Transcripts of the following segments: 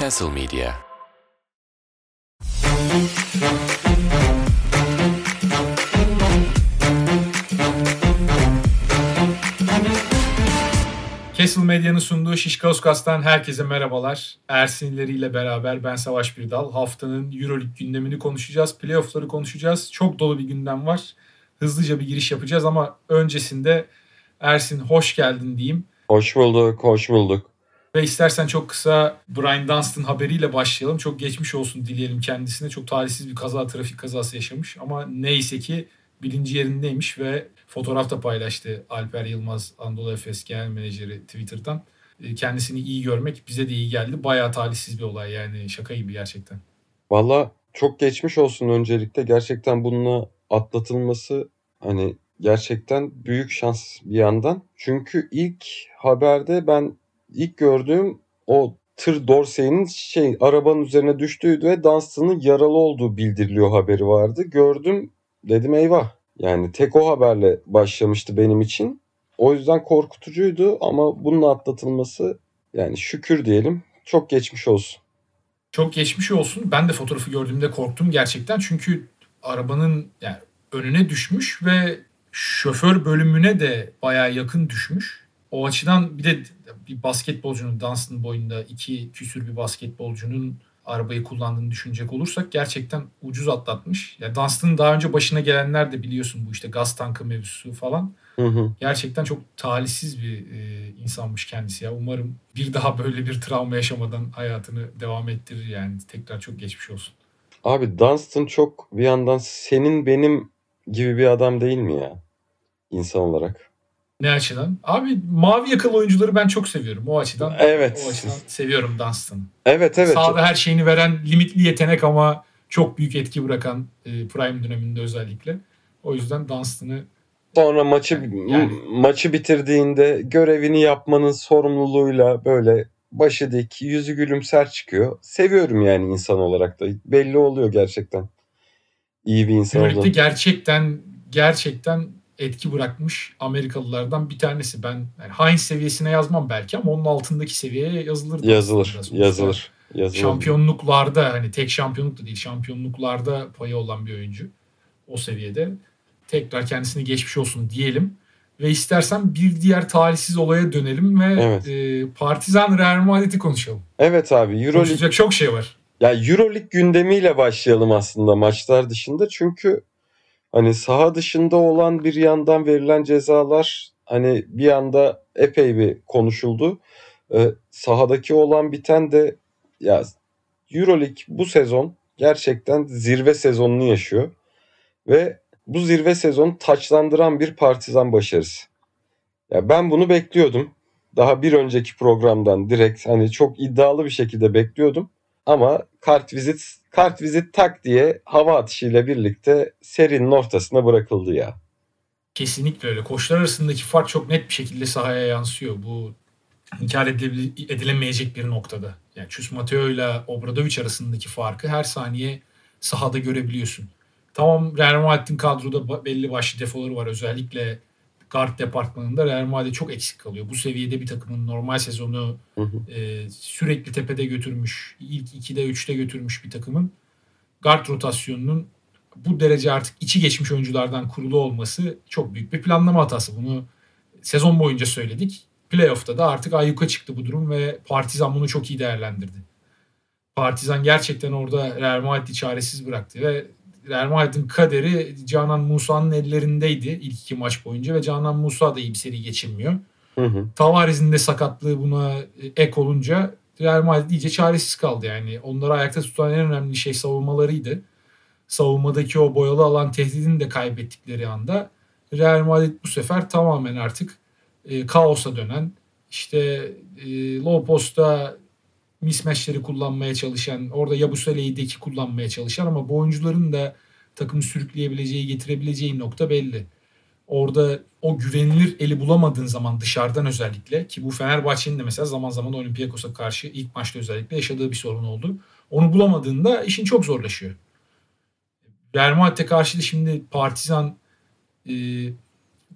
Castle Media Castle Medya'nın sunduğu Şişkaoskas'tan herkese merhabalar. Ersinleriyle beraber ben Savaş Birdal. Haftanın Euroleague gündemini konuşacağız. Playoff'ları konuşacağız. Çok dolu bir gündem var. Hızlıca bir giriş yapacağız ama öncesinde Ersin hoş geldin diyeyim. Hoş bulduk, hoş bulduk. Ve istersen çok kısa Brian Dunstan haberiyle başlayalım. Çok geçmiş olsun dileyelim kendisine. Çok talihsiz bir kaza, trafik kazası yaşamış. Ama neyse ki bilinci yerindeymiş ve fotoğraf da paylaştı Alper Yılmaz, Anadolu Efes Genel Menajeri Twitter'dan. E, kendisini iyi görmek bize de iyi geldi. Bayağı talihsiz bir olay yani şaka gibi gerçekten. Valla çok geçmiş olsun öncelikle. Gerçekten bununla atlatılması hani gerçekten büyük şans bir yandan. Çünkü ilk haberde ben ilk gördüğüm o tır Dorsey'nin şey arabanın üzerine düştüğü ve Dunstan'ın yaralı olduğu bildiriliyor haberi vardı. Gördüm dedim eyvah. Yani tek o haberle başlamıştı benim için. O yüzden korkutucuydu ama bununla atlatılması yani şükür diyelim çok geçmiş olsun. Çok geçmiş olsun. Ben de fotoğrafı gördüğümde korktum gerçekten. Çünkü arabanın yani önüne düşmüş ve şoför bölümüne de bayağı yakın düşmüş. O açıdan bir de bir basketbolcunun Dunstan boyunda iki küsür bir basketbolcunun arabayı kullandığını düşünecek olursak gerçekten ucuz atlatmış. Ya Dunstan'ın daha önce başına gelenler de biliyorsun bu işte gaz tankı mevzusu falan. Hı hı. Gerçekten çok talihsiz bir e, insanmış kendisi ya. Umarım bir daha böyle bir travma yaşamadan hayatını devam ettirir yani. Tekrar çok geçmiş olsun. Abi Dunstan çok bir yandan senin benim gibi bir adam değil mi ya? İnsan olarak. Ne açıdan? Abi mavi yakalı oyuncuları ben çok seviyorum. O açıdan. Evet. O açıdan seviyorum Dunstan'ı. Evet evet. Sahada her şeyini veren limitli yetenek ama çok büyük etki bırakan e, prime döneminde özellikle. O yüzden Dunstan'ı Sonra maçı Yani- maçı bitirdiğinde görevini yapmanın sorumluluğuyla böyle başı dik, yüzü gülümser çıkıyor. Seviyorum yani insan olarak da. Belli oluyor gerçekten. İyi bir insan olduğunu. gerçekten gerçekten etki bırakmış Amerikalılardan bir tanesi. Ben yani Heinz seviyesine yazmam belki ama onun altındaki seviyeye yazılır. Yazılır, yazılır, yazılır. Şampiyonluklarda hani tek şampiyonluk da değil şampiyonluklarda payı olan bir oyuncu. O seviyede. Tekrar kendisine geçmiş olsun diyelim. Ve istersen bir diğer talihsiz olaya dönelim ve Evet. e, Partizan Real Madrid'i konuşalım. Evet abi Euroleague Konuşacak çok şey var. Ya Euroleague gündemiyle başlayalım aslında maçlar dışında. Çünkü hani saha dışında olan bir yandan verilen cezalar hani bir anda epey bir konuşuldu. Ee, sahadaki olan biten de ya Euroleague bu sezon gerçekten zirve sezonunu yaşıyor. Ve bu zirve sezonu taçlandıran bir partizan başarısı. Ya ben bunu bekliyordum. Daha bir önceki programdan direkt hani çok iddialı bir şekilde bekliyordum. Ama kart vizit kart vizit tak diye hava atışıyla birlikte serinin ortasına bırakıldı ya. Kesinlikle öyle. Koçlar arasındaki fark çok net bir şekilde sahaya yansıyor. Bu inkar edilemeyecek bir noktada. Yani Chus Mateo ile Obradovic arasındaki farkı her saniye sahada görebiliyorsun. Tamam Real Madrid'in kadroda belli başlı defoları var. Özellikle guard departmanında Real Madrid çok eksik kalıyor. Bu seviyede bir takımın normal sezonu Hı hı. e, sürekli tepede götürmüş, ilk 2'de 3'te götürmüş bir takımın guard rotasyonunun bu derece artık içi geçmiş oyunculardan kurulu olması çok büyük bir planlama hatası. Bunu sezon boyunca söyledik. Playoff'ta da artık ayyuka çıktı bu durum ve Partizan bunu çok iyi değerlendirdi. Partizan gerçekten orada Real Madrid'i çaresiz bıraktı ve Real Madrid'in kaderi Canan Musa'nın ellerindeydi ilk iki maç boyunca ve Canan Musa da iyi bir seri geçirmiyor. Hı hı. Tavares'in de sakatlığı buna ek olunca Real Madrid iyice çaresiz kaldı yani. Onları ayakta tutan en önemli şey savunmalarıydı. Savunmadaki o boyalı alan tehdidini de kaybettikleri anda Real Madrid bu sefer tamamen artık e, kaosa dönen işte e, low post'ta mismatchleri kullanmaya çalışan, orada Yabusele'yi deki kullanmaya çalışan ama bu oyuncuların da takımı sürükleyebileceği, getirebileceği nokta belli. Orada o güvenilir eli bulamadığın zaman dışarıdan özellikle ki bu Fenerbahçe'nin de mesela zaman zaman Olympiakos'a karşı ilk maçta özellikle yaşadığı bir sorun oldu. Onu bulamadığında işin çok zorlaşıyor. Real karşı da şimdi Partizan e,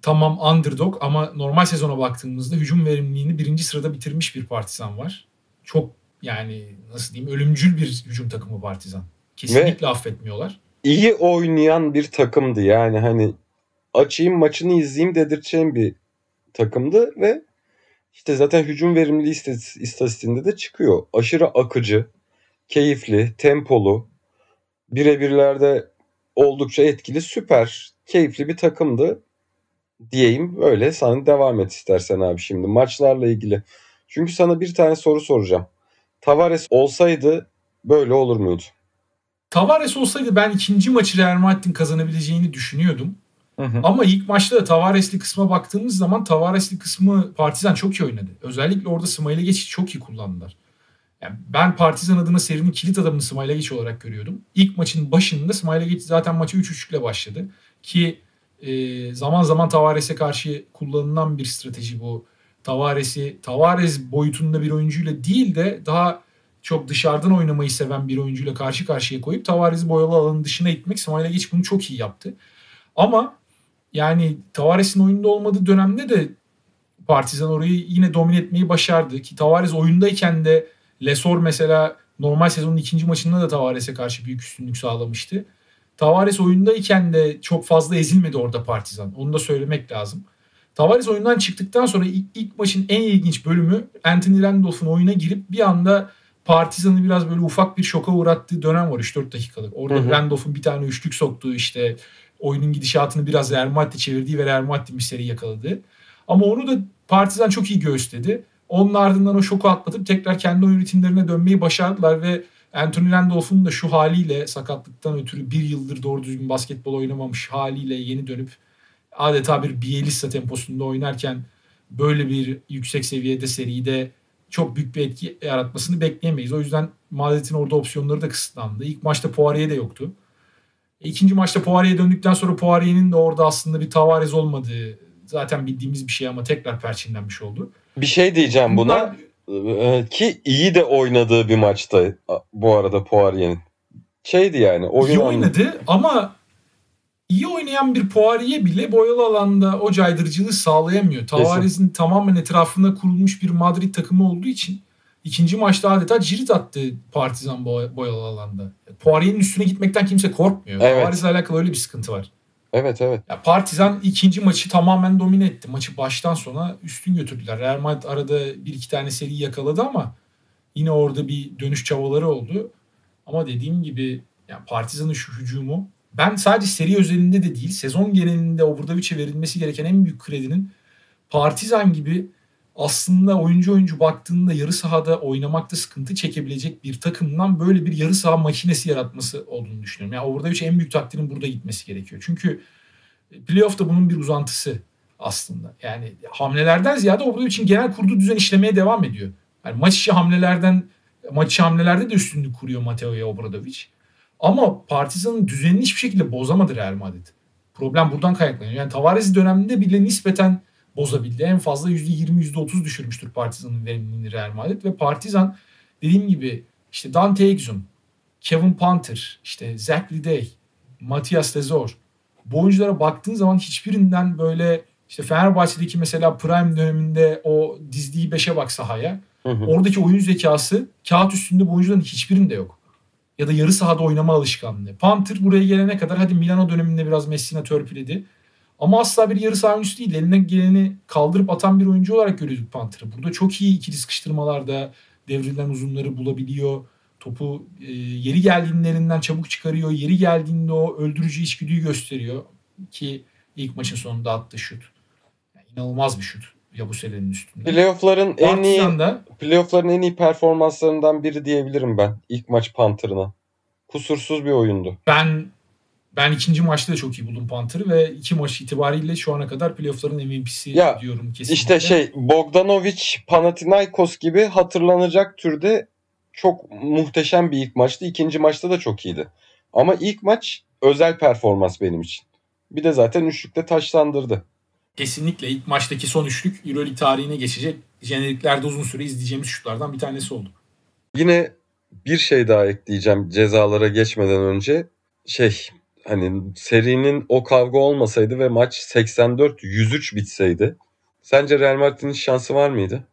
tamam underdog ama normal sezona baktığımızda hücum verimliliğini birinci sırada bitirmiş bir Partizan var. Çok Yani nasıl diyeyim ölümcül bir hücum takımı Partizan. Kesinlikle Ve affetmiyorlar. İyi oynayan bir takımdı yani hani açayım maçını izleyeyim dedirteceğim bir takımdı ve işte zaten hücum verimliliği istatistiğinde de çıkıyor. Aşırı akıcı, keyifli, tempolu, birebirlerde oldukça etkili, süper, keyifli bir takımdı diyeyim. Öyle sana devam et istersen abi şimdi maçlarla ilgili. Çünkü sana bir tane soru soracağım. Tavares olsaydı böyle olur muydu? Tavares olsaydı ben ikinci maçı Real Madrid'in kazanabileceğini düşünüyordum. Hı hı. Ama ilk maçta da Tavares'li kısma baktığımız zaman Tavares'li kısmı Partizan çok iyi oynadı. Özellikle orada Smail'e geçiş çok iyi kullandılar. Yani ben Partizan adına serinin kilit adamını Smail'e geç olarak görüyordum. İlk maçın başında Smail'e geç zaten maçı 3-3 ile başladı. Ki e, zaman zaman Tavares'e karşı kullanılan bir strateji bu. Tavares'i Tavares boyutunda bir oyuncuyla değil de daha çok dışarıdan oynamayı seven bir oyuncuyla karşı karşıya koyup Tavares'i boyalı alanın dışına itmek Smail'e geç bunu çok iyi yaptı. Ama yani Tavares'in oyunda olmadığı dönemde de Partizan orayı yine domine etmeyi başardı. Ki Tavares oyundayken de Lesor mesela normal sezonun ikinci maçında da Tavares'e karşı büyük üstünlük sağlamıştı. Tavares oyundayken de çok fazla ezilmedi orada Partizan. Onu da söylemek lazım. Tavares oyundan çıktıktan sonra ilk, maçın en ilginç bölümü Anthony Randolph'un oyuna girip bir anda Partizan'ı biraz böyle ufak bir şoka uğrattığı dönem var 3-4 dakikalık. Orada hı hı. Randolph'un bir tane üçlük soktuğu işte oyunun gidişatını biraz Madrid çevirdiği ve Madrid bir seri yakaladı. Ama onu da Partizan çok iyi göğüsledi. Onun ardından o şoku atlatıp tekrar kendi oyun ritimlerine dönmeyi başardılar ve Anthony Randolph'un da şu haliyle sakatlıktan ötürü bir yıldır doğru düzgün basketbol oynamamış haliyle yeni dönüp adeta bir Bielisa temposunda oynarken böyle bir yüksek seviyede seride çok büyük bir etki yaratmasını bekleyemeyiz. O yüzden Madrid'in orada opsiyonları da kısıtlandı. İlk maçta Poirier de yoktu. İkinci maçta Poirier'e döndükten sonra Poirier'in de orada aslında bir Tavares olmadığı zaten bildiğimiz bir şey ama tekrar perçinlenmiş oldu. Bir şey diyeceğim buna. Bunlar... Ki iyi de oynadığı bir maçta bu arada Poirier'in. Şeydi yani. Oyun iyi oynadı ama iyi oynayan bir Poirier bile boyalı alanda o caydırıcılığı sağlayamıyor. Tavares'in tamamen etrafında kurulmuş bir Madrid takımı olduğu için ikinci maçta adeta cirit attı Partizan boyalı alanda. Poirier'in üstüne gitmekten kimse korkmuyor. Evet. Tavares'le alakalı öyle bir sıkıntı var. Evet evet. Ya Partizan ikinci maçı tamamen domine etti. Maçı baştan sona üstün götürdüler. Real Madrid arada bir iki tane seri yakaladı ama yine orada bir dönüş çabaları oldu. Ama dediğim gibi yani Partizan'ın şu hücumu ben sadece seri özelinde de değil sezon genelinde Obradovic'e verilmesi gereken en büyük kredinin Partizan gibi aslında oyuncu oyuncu baktığında yarı sahada oynamakta sıkıntı çekebilecek bir takımdan böyle bir yarı saha makinesi yaratması olduğunu düşünüyorum. Yani Obradovic en büyük takdirin burada gitmesi gerekiyor. Çünkü playoff da bunun bir uzantısı aslında. Yani hamlelerden ziyade Obradovic'in genel kurduğu düzen işlemeye devam ediyor. Yani maç içi hamlelerden maç içi hamlelerde de üstünlük kuruyor Mateo'ya Obradovic. Ama Partizan'ın düzenini hiçbir şekilde bozamadı Real Madrid. Problem buradan kaynaklanıyor. Yani Tavares döneminde bile nispeten bozabildi. En fazla %20 %30 düşürmüştür Partizan'ın verimliliğini Real Madrid ve Partizan dediğim gibi işte Dante Exum, Kevin Panther, işte Zach Liday, Matias Lezor bu oyunculara baktığın zaman hiçbirinden böyle işte Fenerbahçe'deki mesela prime döneminde o dizdiği beşe bak sahaya. Hı hı. Oradaki oyun zekası kağıt üstünde bu oyuncuların hiçbirinde yok. Ya da yarı sahada oynama alışkanlığı. Panther buraya gelene kadar hadi Milano döneminde biraz Messina törpüledi. Ama asla bir yarı saha oyuncusu değil. Eline geleni kaldırıp atan bir oyuncu olarak görüyorduk Panther'ı. Burada çok iyi ikili sıkıştırmalarda devrilen uzunları bulabiliyor. Topu e, yeri geldiğinde elinden çabuk çıkarıyor. Yeri geldiğinde o öldürücü içgüdüyü gösteriyor. Ki ilk maçın sonunda attığı şut. Yani inanılmaz bir şut. Ya bu serinin üstünde. Playoff'ların en iyi playoff'ların en iyi performanslarından biri diyebilirim ben. İlk maç Panther'ına. Kusursuz bir oyundu. Ben ben ikinci maçta da çok iyi buldum Panther'ı ve iki maç itibariyle şu ana kadar playoff'ların MVP'si ya, diyorum kesinlikle. İşte şey Bogdanovic, Panathinaikos gibi hatırlanacak türde çok muhteşem bir ilk maçtı. İkinci maçta da çok iyiydi. Ama ilk maç özel performans benim için. Bir de zaten üçlükte taşlandırdı. Kesinlikle ilk maçtaki son üçlük Euroleague tarihine geçecek. Jeneriklerde uzun süre izleyeceğimiz şutlardan bir tanesi oldu. Yine bir şey daha ekleyeceğim cezalara geçmeden önce. Şey hani serinin o kavga olmasaydı ve maç 84-103 bitseydi sence Real Madrid'in şansı var mıydı?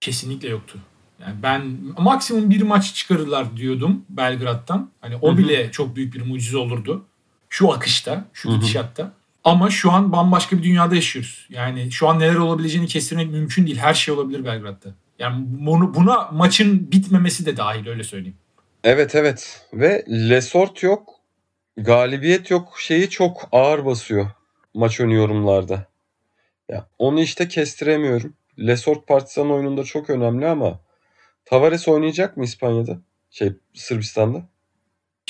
Kesinlikle yoktu. Yani ben maksimum bir maç çıkarırlar diyordum Belgrad'dan. Hani o Hı hı. bile çok büyük bir mucize olurdu. Şu akışta, şu gidişatta. Ama şu an bambaşka bir dünyada yaşıyoruz. Yani şu an neler olabileceğini kestirmek mümkün değil. Her şey olabilir Belgrad'da. Yani bunu, buna maçın bitmemesi de dahil öyle söyleyeyim. Evet evet ve Lesort yok. Galibiyet yok. Şeyi çok ağır basıyor maç önü yorumlarda. Ya onu işte kestiremiyorum. Lesort Partizan oyununda çok önemli ama Tavares oynayacak mı İspanya'da? Şey Sırbistan'da?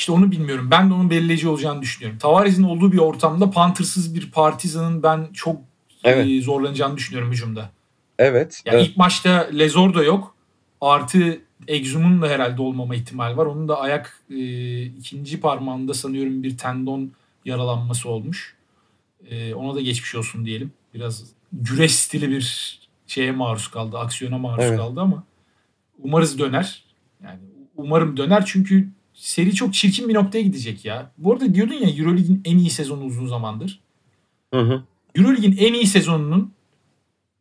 İşte onu bilmiyorum. Ben de onun belirleyici olacağını düşünüyorum. Tavares'in olduğu bir ortamda Panthers'ız bir Partizan'ın ben çok Evet. e, zorlanacağını düşünüyorum hücumda. Evet. Yani evet. ilk maçta Lezor da yok. Artı Exum'un da herhalde olmama ihtimali var. Onun da ayak e, ikinci parmağında sanıyorum bir tendon yaralanması olmuş. E, ona da geçmiş olsun diyelim. Biraz güreş stili bir şeye maruz kaldı. Aksiyona maruz Evet. kaldı ama umarız döner. Yani umarım döner çünkü seri çok çirkin bir noktaya gidecek ya. Bu arada diyordun ya Euroleague'in en iyi sezonu uzun zamandır. Hı hı. Euroleague'in en iyi sezonunun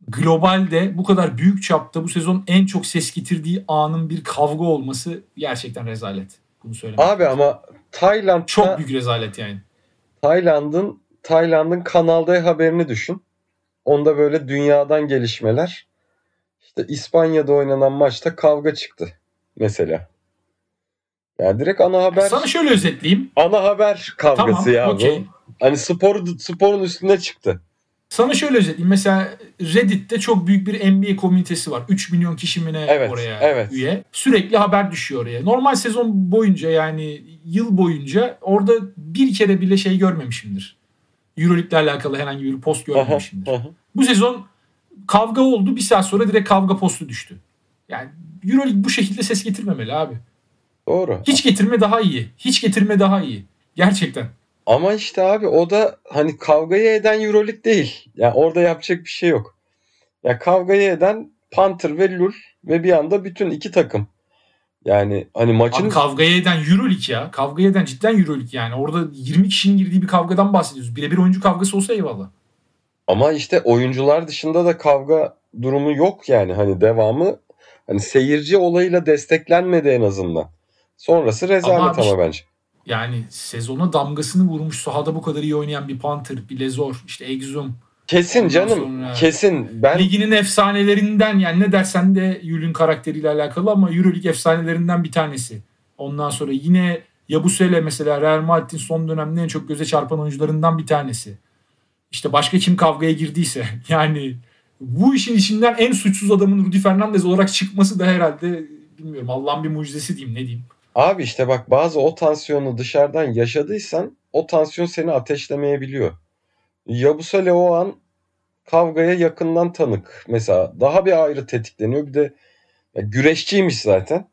globalde bu kadar büyük çapta bu sezon en çok ses getirdiği anın bir kavga olması gerçekten rezalet. Bunu söylemek. Abi ama Tayland'da çok büyük rezalet yani. Tayland'ın Tayland'ın Kanal D haberini düşün. Onda böyle dünyadan gelişmeler. İşte İspanya'da oynanan maçta kavga çıktı mesela. Yani direkt ana haber Sana şöyle özetleyeyim. ana haber kavgası Tamam, ya okey. bu. Hani spor sporun üstüne çıktı. Sana şöyle özetleyeyim. Mesela Reddit'te çok büyük bir NBA komünitesi var. 3 milyon kişi mi ne Evet, oraya evet. üye. Sürekli haber düşüyor oraya. Normal sezon boyunca yani yıl boyunca orada bir kere bile şey görmemişimdir. Euroleague'le alakalı herhangi bir post görmemişimdir. Bu sezon kavga oldu. Bir saat sonra direkt kavga postu düştü. Yani Euroleague bu şekilde ses getirmemeli abi. Doğru. Hiç getirme daha iyi. Hiç getirme daha iyi. Gerçekten. Ama işte abi o da hani kavgayı eden Euroleague değil. Yani orada yapacak bir şey yok. Ya kavgayı eden Panther ve Lul ve bir anda bütün iki takım. Yani hani maçın Abi kavgaya eden Euroleague ya. Kavgaya eden cidden Euroleague yani. Orada 20 kişinin girdiği bir kavgadan bahsediyoruz. Birebir oyuncu kavgası olsa eyvallah. ama işte oyuncular dışında da kavga durumu yok yani hani devamı hani seyirci olayıyla desteklenmedi en azından. Sonrası rezalet Ama ama, bence. Yani sezona damgasını vurmuş sahada bu kadar iyi oynayan bir Panther, bir Lezor, işte Exum. Kesin Ondan canım. sonra- Kesin. Ben Liginin efsanelerinden yani ne dersen de Yul'ün karakteriyle alakalı ama Euroleague efsanelerinden bir tanesi. Ondan sonra yine Yabusele mesela Real Madrid'in son dönemde en çok göze çarpan oyuncularından bir tanesi. İşte başka kim kavgaya girdiyse yani bu işin içinden en suçsuz adamın Rudy Fernandez olarak çıkması da herhalde bilmiyorum Allah'ın bir mucizesi diyeyim ne diyeyim. Abi işte bak bazı o tansiyonu dışarıdan yaşadıysan o tansiyon seni ateşlemeyebiliyor. Yabusele o an kavgaya yakından tanık. Mesela daha bir ayrı tetikleniyor. Bir de ya güreşçiymiş zaten.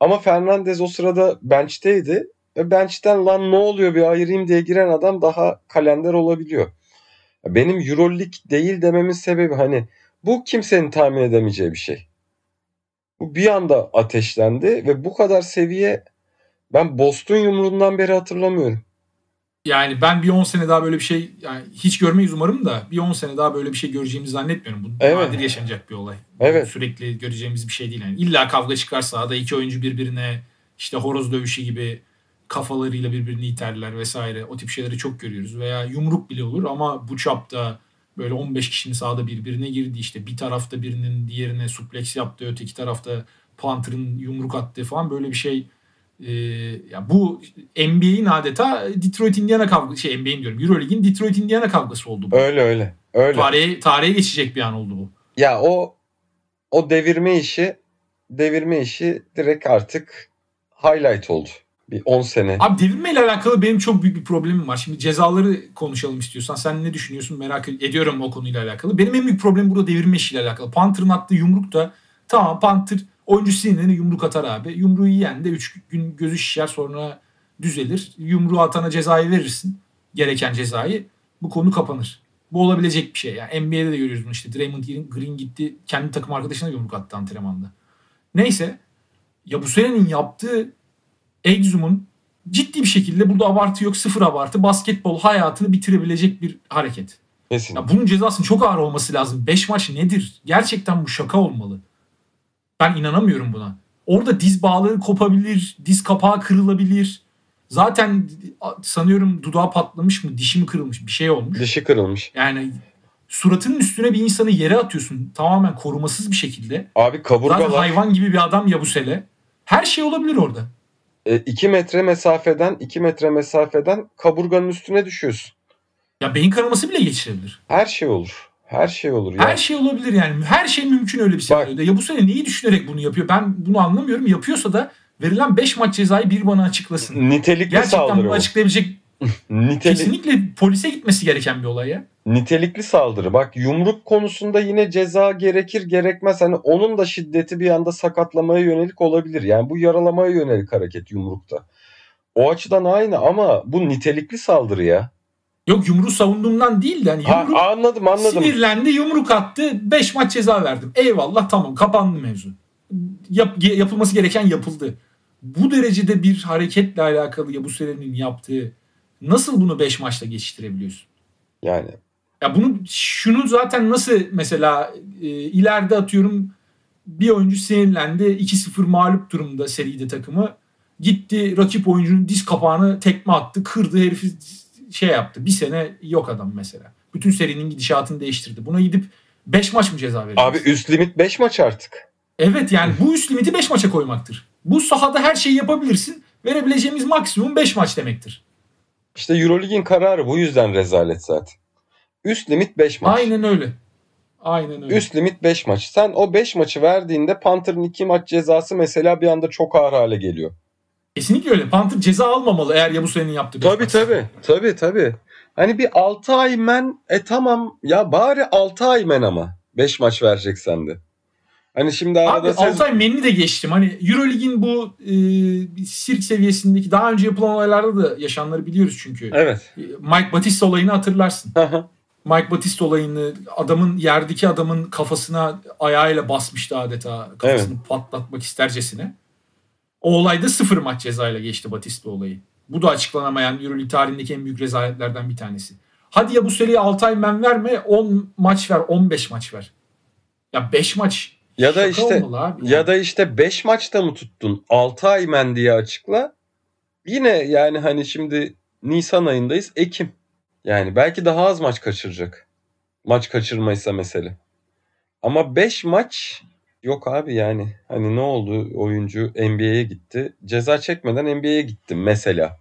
Ama Fernandez o sırada bench'teydi. Ve bench'ten lan ne oluyor bir ayırayım diye giren adam daha kalender olabiliyor. Benim Euroleague değil dememin sebebi hani bu kimsenin tahmin edemeyeceği bir şey. Bu bir anda ateşlendi ve bu kadar seviye ben Boston yumruğundan beri hatırlamıyorum. Yani ben bir 10 sene daha böyle bir şey yani hiç görmeyiz umarım da bir 10 sene daha böyle bir şey göreceğimizi zannetmiyorum. Bu Evet. nadir yaşanacak bir olay. Evet. Sürekli göreceğimiz bir şey değil. Yani illa kavga çıkarsa sahada iki oyuncu birbirine işte horoz dövüşü gibi kafalarıyla birbirini iterler vesaire. O tip şeyleri çok görüyoruz. Veya yumruk bile olur ama bu çapta böyle 15 kişinin sahada birbirine girdi işte bir tarafta birinin diğerine suplex yaptı öteki tarafta Panther'ın yumruk attığı falan böyle bir şey ee, ya bu NBA'in adeta Detroit Indiana kavgası şey NBA'in diyorum Euroleague'in Detroit Indiana kavgası oldu bu. Öyle öyle. Öyle. Tarihe, tarihe geçecek bir an oldu bu. Ya o o devirme işi devirme işi direkt artık highlight oldu. Bir 10 sene. Abi devirmeyle alakalı benim çok büyük bir problemim var. Şimdi cezaları konuşalım istiyorsan. Sen ne düşünüyorsun merak ediyorum o konuyla alakalı. Benim en büyük problemim burada devirme işiyle alakalı. Panther'ın attığı yumruk da tamam Panther oyuncu sinirlerine yumruk atar abi. Yumruğu yiyen de 3 gün gözü şişer sonra düzelir. Yumruğu atana cezayı verirsin. Gereken cezayı. Bu konu kapanır. Bu olabilecek bir şey. Yani NBA'de de görüyoruz bunu işte. Draymond Green gitti kendi takım arkadaşına yumruk attı antrenmanda. Neyse. Ya bu senenin yaptığı Exum'un ciddi bir şekilde burada abartı yok sıfır abartı basketbol hayatını bitirebilecek bir hareket. Kesin. Ya bunun cezasının çok ağır olması lazım. 5 maç nedir? Gerçekten bu şaka olmalı. Ben inanamıyorum buna. Orada diz bağları kopabilir, diz kapağı kırılabilir. Zaten sanıyorum dudağı patlamış mı, dişi mi kırılmış bir şey olmuş. Dişi kırılmış. Yani suratının üstüne bir insanı yere atıyorsun tamamen korumasız bir şekilde. Abi kaburgalar. Zaten hayvan gibi bir adam ya bu sele. Her şey olabilir orada. 2 e, metre mesafeden 2 metre mesafeden kaburganın üstüne düşüyorsun. Ya beyin kanaması bile geçirebilir. Her şey olur. Her şey olur. Her şey olabilir yani. Her şey mümkün öyle bir senaryoda. Ya bu sene neyi düşünerek bunu yapıyor? Ben bunu anlamıyorum. Yapıyorsa da verilen 5 maç cezayı bir bana açıklasın. Nitelikli Gerçekten saldırı o. açıklayabilecek Nitelik, kesinlikle polise gitmesi gereken bir olay ya. nitelikli saldırı. Bak yumruk konusunda yine ceza gerekir gerekmez. Hani onun da şiddeti bir anda sakatlamaya yönelik olabilir. Yani bu yaralamaya yönelik hareket yumrukta. O açıdan aynı ama bu nitelikli saldırı ya. Yok yumruğu savunduğumdan değil de hani Ha, yumruk anladım anladım. sinirlendi yumruk attı 5 maç ceza verdim. Eyvallah tamam kapandı mevzu. Yap, yapılması gereken yapıldı. Bu derecede bir hareketle alakalı ya bu senenin yaptığı nasıl bunu 5 maçta geçiştirebiliyorsun? Yani Ya bunu şunu zaten nasıl mesela e, ileride atıyorum bir oyuncu sinirlendi 2-0 mağlup durumda seride takımı. Gitti rakip oyuncunun diz kapağını tekme attı kırdı herifi şey yaptı. Bir sene yok adam mesela. Bütün serinin gidişatını değiştirdi. Buna gidip 5 maç mı ceza vereceksin? abi üst limit 5 maç artık. Evet yani bu üst limiti 5 maça koymaktır. Bu sahada her şeyi yapabilirsin. Verebileceğimiz maksimum 5 maç demektir. İşte Eurolig'in kararı bu yüzden rezalet zaten. Üst limit 5 maç. Aynen öyle. Aynen öyle. Üst limit 5 maç. Sen o 5 maçı verdiğinde Panther'ın 2 maç cezası mesela bir anda çok ağır hale geliyor. Kesinlikle öyle. Panther ceza almamalı eğer ya bu senenin yaptığı Tabii maç. tabii. Tabii tabii. Hani bir 6 ay men e tamam ya bari 6 ay men ama 5 maç vereceksen de. Hani şimdi arada Abi sez- Altay Men'i de geçtim. Hani Eurolig'in bu e, sirk seviyesindeki daha önce yapılan olaylarda da yaşanları biliyoruz çünkü. Evet. E, Mike Batista olayını hatırlarsın. Mike Batista olayını adamın yerdeki adamın kafasına ayağıyla basmıştı adeta. Kafasını patlatmak istercesine. O olayda sıfır maç cezayla geçti Batista olayı. Bu da açıklanamayan Euroleague tarihindeki en büyük rezaletlerden bir tanesi. Hadi ya bu seriye 6 ay men verme 10 maç ver 15 maç ver. Ya 5 maç Ya da işte abi. ya da işte 5 maçta mı tuttun? 6 ay men diye açıkla. Yine yani hani şimdi Nisan ayındayız. Ekim. Yani belki daha az maç kaçıracak. Maç kaçırmaysa mesele. Ama 5 maç yok abi yani. Hani ne oldu? Oyuncu NBA'ye gitti. Ceza çekmeden NBA'ye gittim mesela.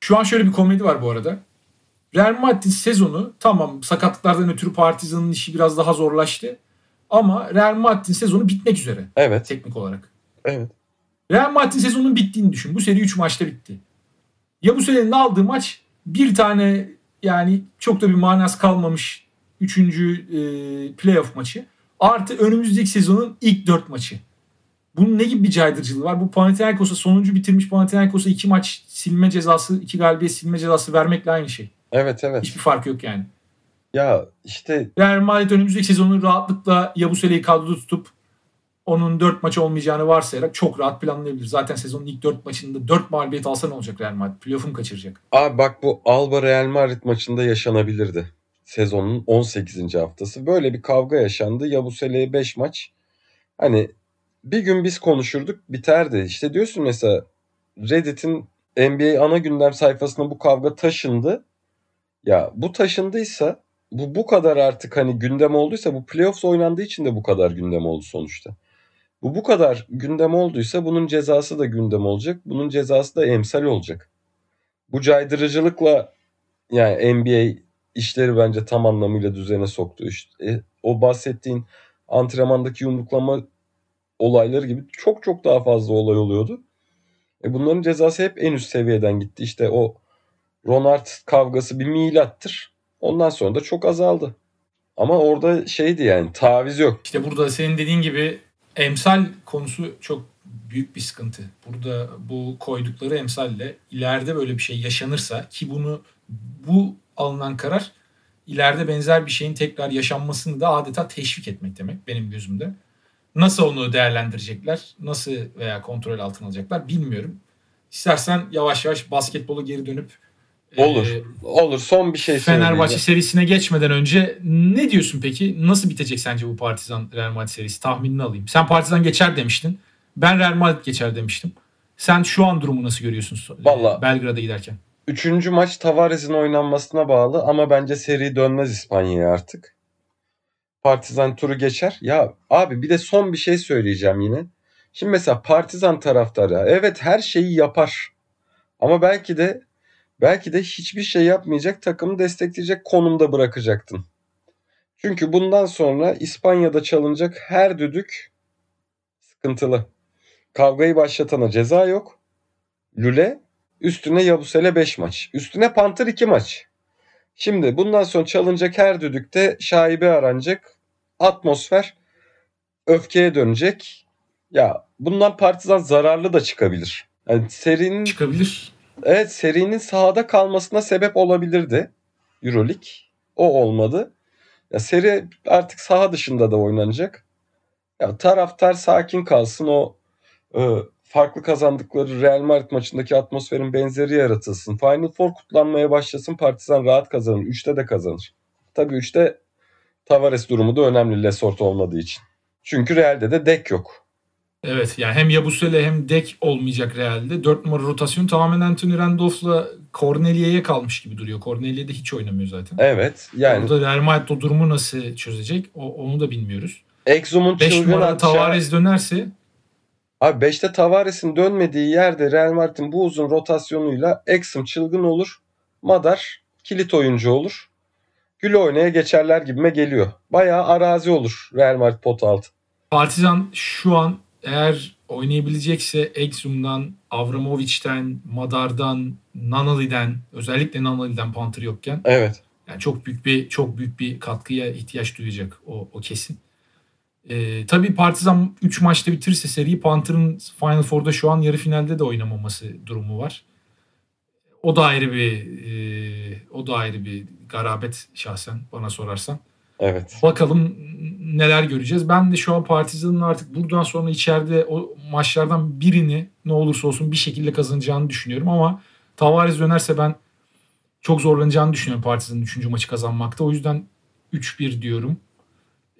Şu an şöyle bir komedi var bu arada. Real Madrid sezonu tamam sakatlıklardan ötürü Partizan'ın işi biraz daha zorlaştı. Ama Real Madrid sezonu bitmek üzere Evet. teknik olarak. Evet. Real Madrid sezonunun bittiğini düşün. Bu seri 3 maçta bitti. Ya bu senenin aldığı maç bir tane yani çok da bir manası kalmamış 3. playoff maçı. Artı önümüzdeki sezonun ilk 4 maçı. Bunun ne gibi bir caydırıcılığı var? Bu Panathinaikos'a sonuncu bitirmiş Panathinaikos'a 2 maç silme cezası, 2 galibiyet silme cezası vermekle aynı şey. Evet evet. Hiçbir fark yok yani. Ya işte Real Madrid önümüzdeki sezonu rahatlıkla Yabusele'yi kadroda tutup onun 4 maçı olmayacağını varsayarak çok rahat planlayabilir. Zaten sezonun ilk 4 maçında 4 mağlubiyet alsa ne olacak Real Madrid? Playoff'u mu kaçıracak? Abi bak bu Alba Real Madrid maçında yaşanabilirdi. Sezonun 18. haftası. Böyle bir kavga yaşandı. Yabusele'ye 5 maç. Hani bir gün biz konuşurduk biterdi. İşte diyorsun mesela Reddit'in NBA ana gündem sayfasına bu kavga taşındı. Ya bu taşındıysa bu bu kadar artık hani gündem olduysa bu playoffs oynandığı için de bu kadar gündem oldu sonuçta. Bu bu kadar gündem olduysa bunun cezası da gündem olacak. Bunun cezası da emsal olacak. Bu caydırıcılıkla yani NBA işleri bence tam anlamıyla düzene soktu. İşte, e, o bahsettiğin antrenmandaki yumruklama olayları gibi çok çok daha fazla olay oluyordu. E bunların cezası hep en üst seviyeden gitti. İşte o Ronald kavgası bir milattır. Ondan sonra da çok azaldı. Ama orada şeydi yani taviz yok. İşte burada senin dediğin gibi emsal konusu çok büyük bir sıkıntı. Burada bu koydukları emsalle ileride böyle bir şey yaşanırsa ki bunu bu alınan karar ileride benzer bir şeyin tekrar yaşanmasını da adeta teşvik etmek demek benim gözümde. Nasıl onu değerlendirecekler, nasıl veya kontrol altına alacaklar bilmiyorum. İstersen yavaş yavaş basketbola geri dönüp Olur. Ee, Olur. Son bir şey Fenerbahçe serisine geçmeden önce ne diyorsun peki? Nasıl bitecek sence bu Partizan Real Madrid serisi? Tahminini alayım. Sen Partizan geçer demiştin. Ben Real Madrid geçer demiştim. Sen şu an durumu nasıl görüyorsun? Vallahi- Belgrad'a giderken. Üçüncü maç Tavares'in oynanmasına bağlı ama bence seri dönmez İspanya'ya artık. Partizan turu geçer. Ya abi bir de son bir şey söyleyeceğim yine. Şimdi mesela Partizan taraftarı evet her şeyi yapar. Ama belki de belki de hiçbir şey yapmayacak takımı destekleyecek konumda bırakacaktın. Çünkü bundan sonra İspanya'da çalınacak her düdük sıkıntılı. Kavgayı başlatana ceza yok. Lüle Üstüne Yabusele 5 maç. Üstüne Panther 2 maç. Şimdi bundan sonra çalınacak her düdükte şaibe aranacak. Atmosfer öfkeye dönecek. Ya bundan Partizan zararlı da çıkabilir. Yani serinin Çıkabilir. Evet serinin sahada kalmasına sebep olabilirdi EuroLeague. O olmadı. Ya seri artık saha dışında da oynanacak. Ya taraftar sakin kalsın o e, farklı kazandıkları Real Madrid maçındaki atmosferin benzeri yaratılsın. Final Four kutlanmaya başlasın. Partizan rahat kazanır. 3'te de kazanır. Tabii 3'te Tavares durumu da önemli Lesort olmadığı için. Çünkü Real'de de dek yok. Evet yani hem Yabusele hem Dek olmayacak Real'de. 4 numara rotasyon tamamen Anthony Randolph'la Cornelia'ya kalmış gibi duruyor. Cornelia de hiç oynamıyor zaten. Evet yani Real Madrid o durumu nasıl çözecek o, onu da bilmiyoruz. Exum'un 5 çılgın numara atacağı... Tavares dönerse Abi 5'te Tavares'in dönmediği yerde Real Madrid'in bu uzun rotasyonuyla Exum çılgın olur. Madar kilit oyuncu olur. Gül oynaya geçerler gibime geliyor. Bayağı arazi olur Real Madrid pot altı. Partizan şu an eğer oynayabilecekse Exum'dan, Avramovic'ten, Madar'dan, Nanali'den özellikle Nanali'den Panther yokken Evet. yani çok büyük bir çok büyük bir katkıya ihtiyaç duyacak o, o kesin. Ee, tabii Partizan 3 maçta bitirirse seriyi Panther'ın Final Four'da şu an yarı finalde de oynamaması durumu var. O da ayrı bir e, o da ayrı bir garabet şahsen bana sorarsan. Evet. Bakalım neler göreceğiz. Ben de şu an Partizan'ın artık buradan sonra içeride o maçlardan birini ne olursa olsun bir şekilde kazanacağını düşünüyorum ama Tavares dönerse ben çok zorlanacağını düşünüyorum Partizan'ın 3. maçı kazanmakta. O yüzden 3-1 diyorum.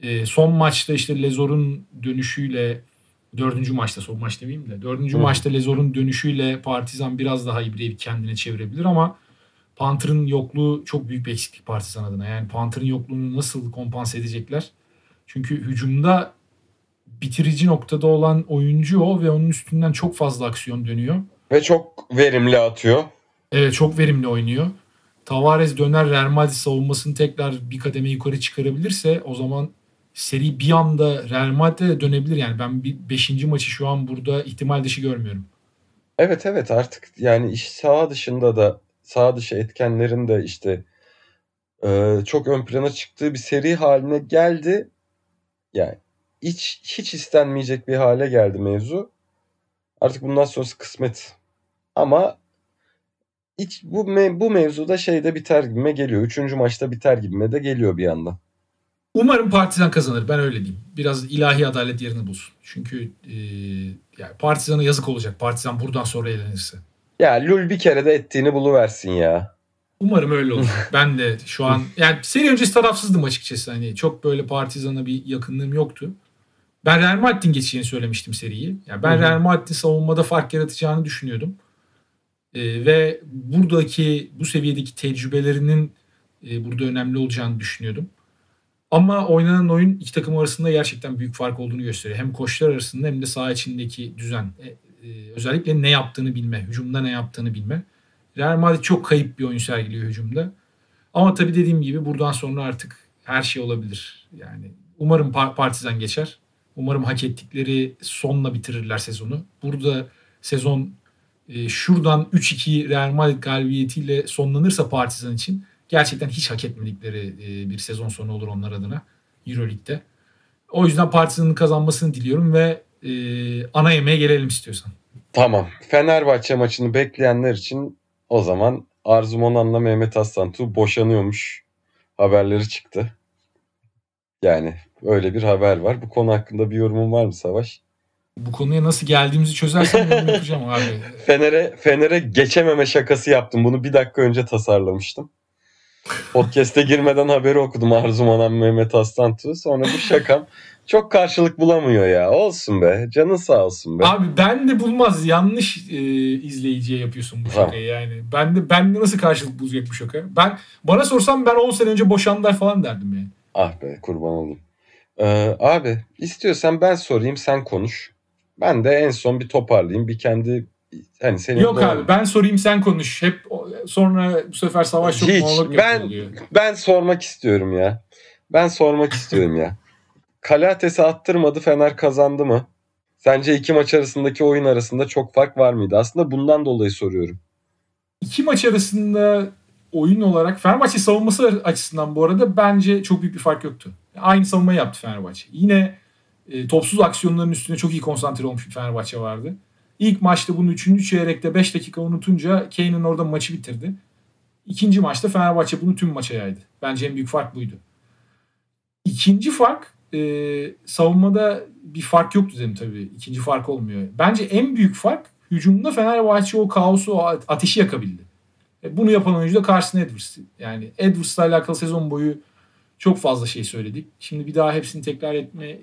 Ee, son maçta işte Lezor'un dönüşüyle dördüncü maçta son maç demeyeyim de dördüncü Hı. maçta Lezor'un dönüşüyle Partizan biraz daha ibreyi kendine çevirebilir ama Panther'ın yokluğu çok büyük bir eksiklik Partizan adına. Yani Panther'ın yokluğunu nasıl kompanse edecekler? Çünkü hücumda bitirici noktada olan oyuncu o ve onun üstünden çok fazla aksiyon dönüyor. Ve çok verimli atıyor. Evet çok verimli oynuyor. Tavares döner Real Madrid savunmasını tekrar bir kademe yukarı çıkarabilirse o zaman seri bir anda Real Madrid'e de dönebilir. Yani ben bir 5. maçı şu an burada ihtimal dışı görmüyorum. Evet evet artık yani iş saha dışında da saha dışı etkenlerin de işte e, çok ön plana çıktığı bir seri haline geldi. Yani hiç hiç istenmeyecek bir hale geldi mevzu. Artık bundan sonrası kısmet. Ama hiç bu me- bu mevzuda şeyde biter gibime geliyor. Üçüncü maçta biter gibime de geliyor bir yandan. Umarım Partizan kazanır. Ben öyle diyeyim. Biraz ilahi adalet yerini bulsun. Çünkü e, yani Partizan'a yazık olacak. Partizan buradan sonra eğlenirse. Ya Lul bir kere de ettiğini buluversin ya. Umarım öyle olur. ben de şu an yani seri öncesi tarafsızdım açıkçası. Hani çok böyle Partizan'a bir yakınlığım yoktu. Ben Real Madrid'in geçeceğini söylemiştim seriyi. Yani ben Hı hı. Real Madrid'in savunmada fark yaratacağını düşünüyordum. Ee, ve buradaki bu seviyedeki tecrübelerinin e, burada önemli olacağını düşünüyordum. Ama oynanan oyun iki takım arasında gerçekten büyük fark olduğunu gösteriyor. Hem koçlar arasında hem de saha içindeki düzen. E, e, özellikle ne yaptığını bilme, hücumda ne yaptığını bilme. Real Madrid çok kayıp bir oyun sergiliyor hücumda. Ama tabii dediğim gibi buradan sonra artık her şey olabilir. Yani umarım Par- Partizan geçer. Umarım hak ettikleri sonla bitirirler sezonu. Burada sezon e, şuradan 3-2 Real Madrid galibiyetiyle sonlanırsa Partizan için gerçekten hiç hak etmedikleri e, bir sezon sonu olur onlar adına Euroleague'de. O yüzden Partizan'ın kazanmasını diliyorum ve e, ana yemeğe gelelim istiyorsan. Tamam. Fenerbahçe maçını bekleyenler için o zaman Arzu Monan'la Mehmet Aslantu boşanıyormuş haberleri çıktı. Yani öyle bir haber var. Bu konu hakkında bir yorumun var mı Savaş? Bu konuya nasıl geldiğimizi çözersem yorum yapacağım abi. Fener'e Fener'e geçememe şakası yaptım. Bunu bir dakika önce tasarlamıştım. Podcast'e girmeden haberi okudum Arzu Manan Mehmet Aslantu. Sonra bu şakam çok karşılık bulamıyor ya. Olsun be. Canın sağ olsun be. Abi ben de bulmaz. Yanlış e, izleyiciye yapıyorsun bu şakayı yani. Ben de ben de nasıl karşılık bulacak bu şaka? Ben bana sorsan ben 10 sene önce boşandılar falan derdim yani. Ah be kurban olayım. Ee, abi istiyorsan ben sorayım sen konuş. Ben de en son bir toparlayayım. Bir kendi hani senin Yok doğru- abi ben sorayım sen konuş. Hep sonra bu sefer savaş çok Hiç. Ben- oluyor. Ben sormak istiyorum ya. Ben sormak istiyorum ya. Kalates'i attırmadı Fener kazandı mı? Sence iki maç arasındaki oyun arasında çok fark var mıydı? Aslında bundan dolayı soruyorum. İki maç arasında oyun olarak Fenerbahçe savunması açısından bu arada bence çok büyük bir fark yoktu. Aynı savunmayı yaptı Fenerbahçe. Yine e, topsuz aksiyonların üstüne çok iyi konsantre olmuş bir Fenerbahçe vardı. İlk maçta bunu 3. çeyrekte 5 dakika unutunca Kane'in orada maçı bitirdi. İkinci maçta Fenerbahçe bunu tüm maça yaydı. Bence en büyük fark buydu. İkinci fark e, savunmada bir fark yoktu dedim tabii. İkinci fark olmuyor. Bence en büyük fark hücumda Fenerbahçe o kaosu, o ateşi yakabildi. E, bunu yapan oyuncu da Carson Edwards. Yani Edwards'la alakalı sezon boyu çok fazla şey söyledik. Şimdi bir daha hepsini tekrar etme e,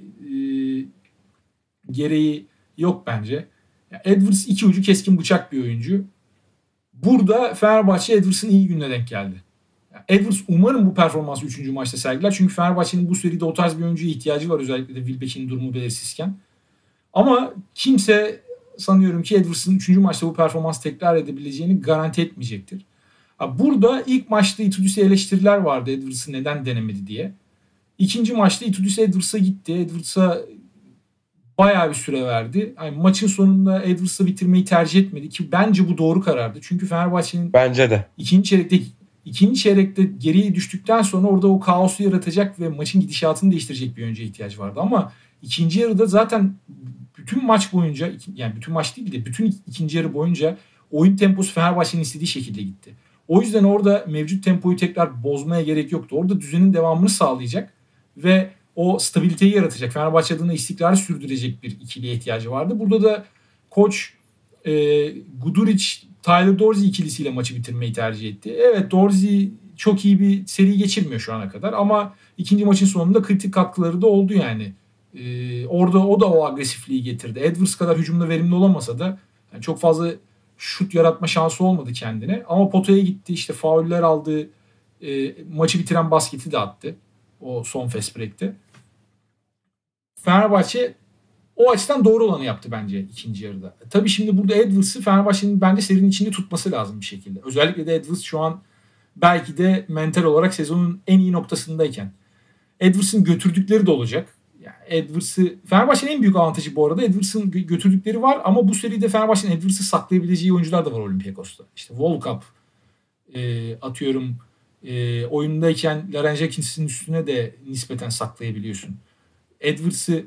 gereği yok bence. Ya Edwards iki ucu keskin bıçak bir oyuncu. Burada Fenerbahçe Edwards'ın iyi gününe denk geldi. Edwards umarım bu performansı 3. maçta sergiler. Çünkü Fenerbahçe'nin bu seride o tarz bir oyuncuya ihtiyacı var. Özellikle de Wilbeck'in durumu belirsizken. Ama kimse sanıyorum ki Edwards'ın 3. maçta bu performansı tekrar edebileceğini garanti etmeyecektir. Burada ilk maçta Itudis'e eleştiriler vardı Edwards'ı neden denemedi diye. İkinci maçta Itudis Edwards'a gitti. Edwards'a bayağı bir süre verdi. Yani maçın sonunda Edwards'la bitirmeyi tercih etmedi ki bence bu doğru karardı. Çünkü Fenerbahçe'nin Bence de. ikinci çeyrekte ikinci çeyrekte geriye düştükten sonra orada o kaosu yaratacak ve maçın gidişatını değiştirecek bir oyuncuya ihtiyaç vardı ama ikinci yarıda zaten bütün maç boyunca yani bütün maç değil de bütün ikinci yarı boyunca oyun temposu Fenerbahçe'nin istediği şekilde gitti. O yüzden orada mevcut tempoyu tekrar bozmaya gerek yoktu. Orada düzenin devamını sağlayacak ve o stabiliteyi yaratacak. Fenerbahçe adına istikrarı sürdürecek bir ikiliye ihtiyacı vardı. Burada da koç e, Guduric Tyler Dorsey ikilisiyle maçı bitirmeyi tercih etti. Evet Dorsey çok iyi bir seri geçirmiyor şu ana kadar ama ikinci maçın sonunda kritik katkıları da oldu yani. Ee, orada o da o agresifliği getirdi. Edwards kadar hücumda verimli olamasa da yani çok fazla şut yaratma şansı olmadı kendine. Ama potaya gitti işte fauller aldı. e, maçı bitiren basketi de attı. O son fast break'te. Fenerbahçe o açıdan doğru olanı yaptı bence ikinci yarıda. E, Tabii şimdi burada Edwards'ı Fenerbahçe'nin bence serinin içinde tutması lazım bir şekilde. Özellikle de Edwards şu an belki de mental olarak sezonun en iyi noktasındayken. Edwards'ın götürdükleri de olacak. Yani Edwards'ı Fenerbahçe'nin en büyük avantajı bu arada Edwards'ın gö- götürdükleri var ama bu seride Fenerbahçe'nin Edwards'ı saklayabileceği oyuncular da var Olympiakos'ta. İşte Volkap e, atıyorum e, oyundayken Laren üstüne de nispeten saklayabiliyorsun. Edwards'ı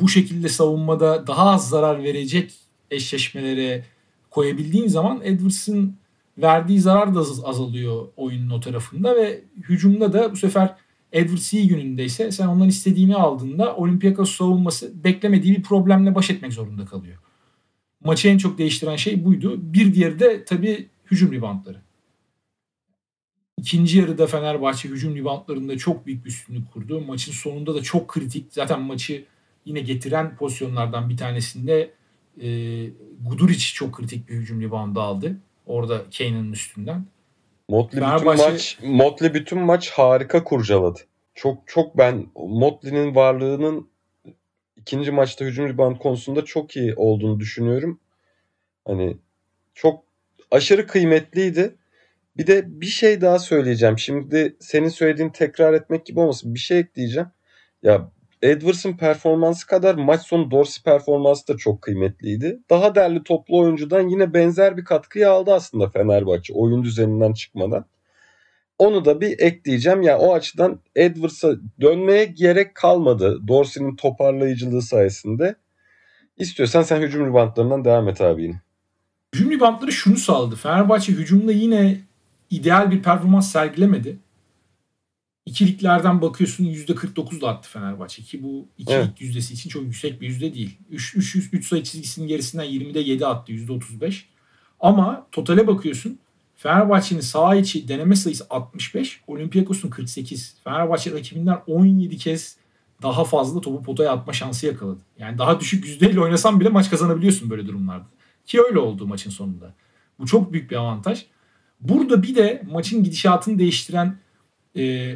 bu şekilde savunmada daha az zarar verecek eşleşmelere koyabildiğin zaman Edwards'ın verdiği zarar da az- azalıyor oyunun o tarafında ve hücumda da bu sefer Edwards iyi günündeyse sen ondan istediğini aldığında Olympiakos savunması beklemediği bir problemle baş etmek zorunda kalıyor. Maçı en çok değiştiren şey buydu. Bir diğeri de tabii hücum ribantları. İkinci yarıda Fenerbahçe hücum ribantlarında çok büyük bir üstünlük kurdu. Maçın sonunda da çok kritik. Zaten maçı yine getiren pozisyonlardan bir tanesinde e, Guduric çok kritik bir hücum ribandı aldı. Orada Kane'ın üstünden. Motley bütün Fenerbahçe- maç Motley bütün maç harika kurcaladı. Çok çok ben Motley'nin varlığının ikinci maçta hücum rebound konusunda çok iyi olduğunu düşünüyorum. Hani çok aşırı kıymetliydi. Bir de bir şey daha söyleyeceğim. Şimdi senin söylediğin tekrar etmek gibi olmasın. Bir şey ekleyeceğim. Ya Edwards'ın performansı kadar maç sonu Dorsey performansı da çok kıymetliydi. Daha değerli toplu oyuncudan yine benzer bir katkıyı aldı aslında Fenerbahçe oyun düzeninden çıkmadan. Onu da bir ekleyeceğim. Ya o açıdan Edwards'a dönmeye gerek kalmadı Dorsey'nin toparlayıcılığı sayesinde. İstiyorsan sen hücum ribantlarından devam et abi yine. Hücum ribantları şunu sağladı. Fenerbahçe hücumda yine ideal bir performans sergilemedi. İkiliklerden bakıyorsun %49'da attı Fenerbahçe ki bu ikilik Evet. yüzdesi için çok yüksek bir yüzde değil. 3, 3, 3 sayı çizgisinin gerisinden 20'de 7 attı %35. Ama totale bakıyorsun Fenerbahçe'nin saha içi deneme sayısı 65, Olympiakos'un 48. Fenerbahçe rakibinden 17 kez daha fazla topu potaya atma şansı yakaladı. Yani daha düşük yüzdeyle oynasan bile maç kazanabiliyorsun böyle durumlarda. Ki öyle oldu maçın sonunda. Bu çok büyük bir avantaj. Burada bir de maçın gidişatını değiştiren e,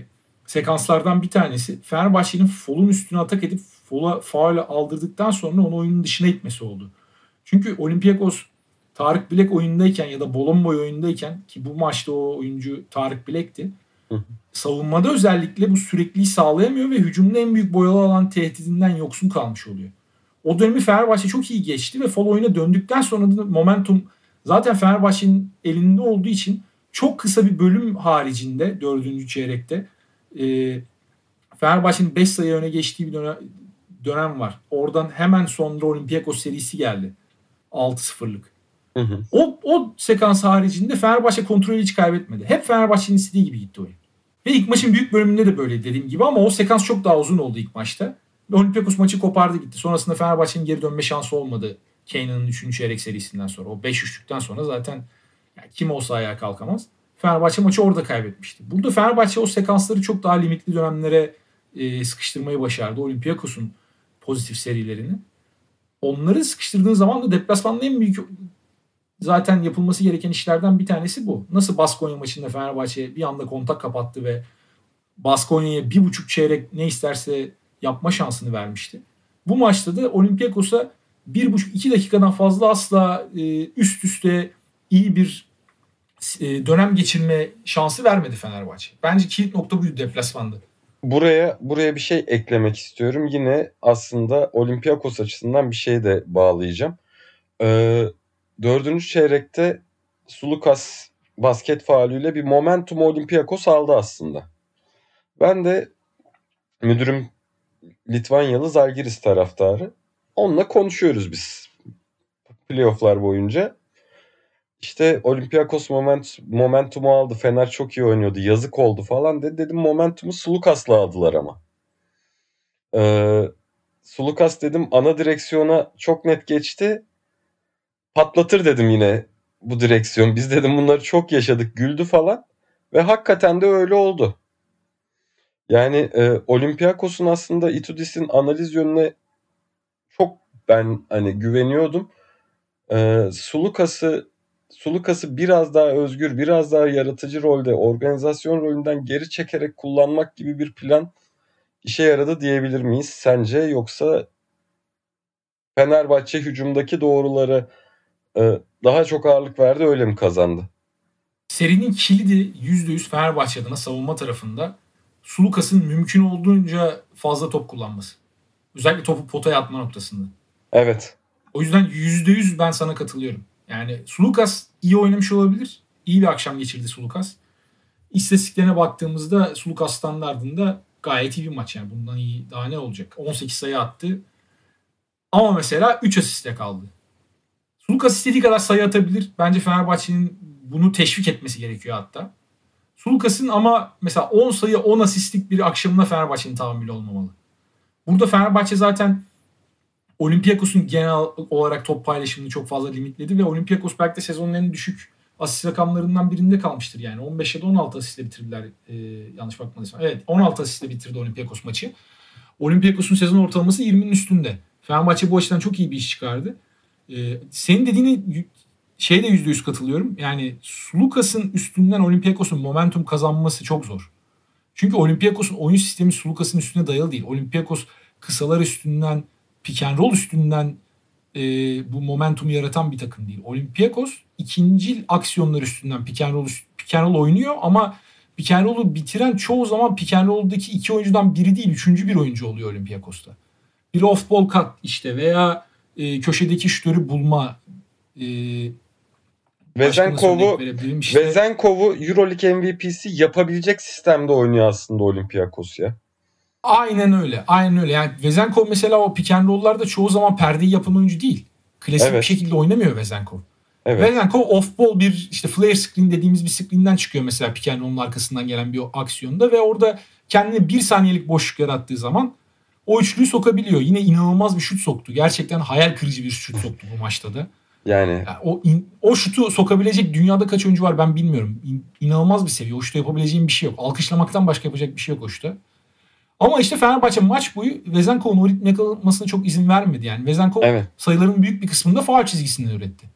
sekanslardan bir tanesi Fenerbahçe'nin folun üstüne atak edip fola faul aldırdıktan sonra onu oyunun dışına itmesi oldu. Çünkü Olympiakos Tarık Bilek oyundayken ya da Bolomboy oyundayken ki bu maçta o oyuncu Tarık Bilek'ti. Hı. Savunmada özellikle bu sürekliliği sağlayamıyor ve hücumda en büyük boyalı alan tehdidinden yoksun kalmış oluyor. O dönemi Fenerbahçe çok iyi geçti ve fol oyuna döndükten sonra da momentum zaten Fenerbahçe'nin elinde olduğu için çok kısa bir bölüm haricinde dördüncü çeyrekte e, Fenerbahçe'nin 5 sayı öne geçtiği bir dönem, dönem var. Oradan hemen sonra Olympiakos serisi geldi. 6-0'lık. Hı hı. O, o sekans haricinde Fenerbahçe kontrolü hiç kaybetmedi. Hep Fenerbahçe'nin istediği gibi gitti oyun. Ve ilk maçın büyük bölümünde de böyle dediğim gibi ama o sekans çok daha uzun oldu ilk maçta. Olympiakos maçı kopardı gitti. Sonrasında Fenerbahçe'nin geri dönme şansı olmadı. Kane'ın 3. çeyrek serisinden sonra. O 5-3'lükten sonra zaten yani kim olsa ayağa kalkamaz. Fenerbahçe maçı orada kaybetmişti. Burada Fenerbahçe o sekansları çok daha limitli dönemlere e, sıkıştırmayı başardı. Olympiakos'un pozitif serilerini. Onları sıkıştırdığın zaman da deplasmanın en büyük zaten yapılması gereken işlerden bir tanesi bu. Nasıl Baskonya maçında Fenerbahçe bir anda kontak kapattı ve Baskonya'ya bir buçuk çeyrek ne isterse yapma şansını vermişti. Bu maçta da Olympiakos'a bir buçuk iki dakikadan fazla asla e, üst üste iyi bir dönem geçirme şansı vermedi Fenerbahçe. Bence kilit nokta buydu deplasmanda. Buraya buraya bir şey eklemek istiyorum. Yine aslında Olympiakos açısından bir şey de bağlayacağım. Ee, dördüncü çeyrekte Sulukas basket faulüyle bir momentum Olympiakos aldı aslında. Ben de müdürüm Litvanyalı Zalgiris taraftarı. Onunla konuşuyoruz biz playofflar boyunca. İşte Olympiakos moment, momentumu aldı. Fener çok iyi oynuyordu. Yazık oldu falan dedi. Dedim momentumu Sulukas'la aldılar ama. Ee, Sulukas dedim ana direksiyona çok net geçti. Patlatır dedim yine bu direksiyon. Biz dedim bunları çok yaşadık. Güldü falan. Ve hakikaten de öyle oldu. Yani e, Olympiakos'un aslında Itudis'in analiz yönüne çok ben hani güveniyordum. E, Sulukas'ı Sulukas'ı biraz daha özgür, biraz daha yaratıcı rolde, organizasyon rolünden geri çekerek kullanmak gibi bir plan işe yaradı diyebilir miyiz sence? Yoksa Fenerbahçe hücumdaki doğruları e, daha çok ağırlık verdi öyle mi kazandı? Serinin kilidi %100 Fenerbahçe adına savunma tarafında Sulukas'ın mümkün olduğunca fazla top kullanması. Özellikle topu potaya atma noktasında. Evet. O yüzden %100 ben sana katılıyorum. Yani Sulukas iyi oynamış olabilir. İyi bir akşam geçirdi Sulukas. İstatistiklerine baktığımızda Sulukas standartında gayet iyi bir maç. Yani bundan iyi daha ne olacak? 18 sayı attı. Ama mesela 3 asiste kaldı. Sulukas istediği kadar sayı atabilir. Bence Fenerbahçe'nin bunu teşvik etmesi gerekiyor hatta. Sulukas'ın ama mesela 10 sayı 10 asistlik bir akşamına Fenerbahçe'nin tahammülü olmamalı. Burada Fenerbahçe zaten Olympiakos'un genel olarak top paylaşımını çok fazla limitledi ve Olympiakos belki de sezonun en düşük asist rakamlarından birinde kalmıştır. Yani 15 ya da 16 asistle bitirdiler e, yanlış bakmadıysam. Evet 16 asistle bitirdi Olympiakos maçı. Olympiakos'un sezon ortalaması 20'nin üstünde. Fenerbahçe bu açıdan çok iyi bir iş çıkardı. E, senin dediğine şeye de %100 katılıyorum. Yani Sulukas'ın üstünden Olympiakos'un momentum kazanması çok zor. Çünkü Olympiakos'un oyun sistemi Sulukas'ın üstüne dayalı değil. Olympiakos kısalar üstünden pick and roll üstünden e, bu momentumu yaratan bir takım değil. Olympiakos ikinci aksiyonlar üstünden pick and roll, pick and roll oynuyor ama pick and roll'u bitiren çoğu zaman pick and roll'daki iki oyuncudan biri değil, üçüncü bir oyuncu oluyor Olympiakos'ta. Bir off ball cut işte veya e, köşedeki şütörü bulma e, Vezenkov'u işte, Vezenkov'u EuroLeague MVP'si yapabilecek sistemde oynuyor aslında Olympiakos ya. Aynen öyle. Aynen öyle. Yani Vezenkov mesela o pick and roll'larda çoğu zaman perdeyi yapan oyuncu değil. Klasik evet. bir şekilde oynamıyor Vezenkov. Evet. Vezenkov off ball bir işte flare screen dediğimiz bir screen'den çıkıyor mesela pick and roll'un arkasından gelen bir aksiyonda ve orada kendine bir saniyelik boşluk yarattığı zaman o üçlüyü sokabiliyor. Yine inanılmaz bir şut soktu. Gerçekten hayal kırıcı bir şut soktu bu maçta da. Yani, yani o in, o şutu sokabilecek dünyada kaç oyuncu var ben bilmiyorum. İn, inanılmaz bir seviye. O şutu yapabileceğim bir şey yok. Alkışlamaktan başka yapacak bir şey yok o şuta. Ama işte Fenerbahçe maç boyu Vezenkov'un o ritme yakalamasına çok izin vermedi. Yani Vezenkov evet. sayıların büyük bir kısmında faal çizgisinden üretti.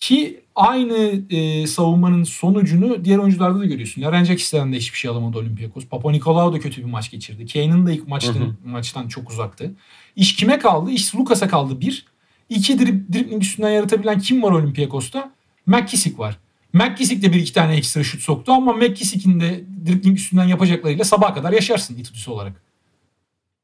Ki aynı e, savunmanın sonucunu diğer oyuncularda da görüyorsun. Larenjakis'ten de hiçbir şey alamadı Olympiakos. Papa Nikolaou da kötü bir maç geçirdi. Kane'ın da ilk maçtan, hı hı. maçtan çok uzaktı. İş kime kaldı? İş Lukas'a kaldı bir. İki drib, dribbling üstünden yaratabilen kim var Olympiakos'ta? McKissick var. McKissick de bir iki tane ekstra şut soktu ama McKissick'in de dribbling üstünden yapacaklarıyla sabaha kadar yaşarsın itudüsü olarak.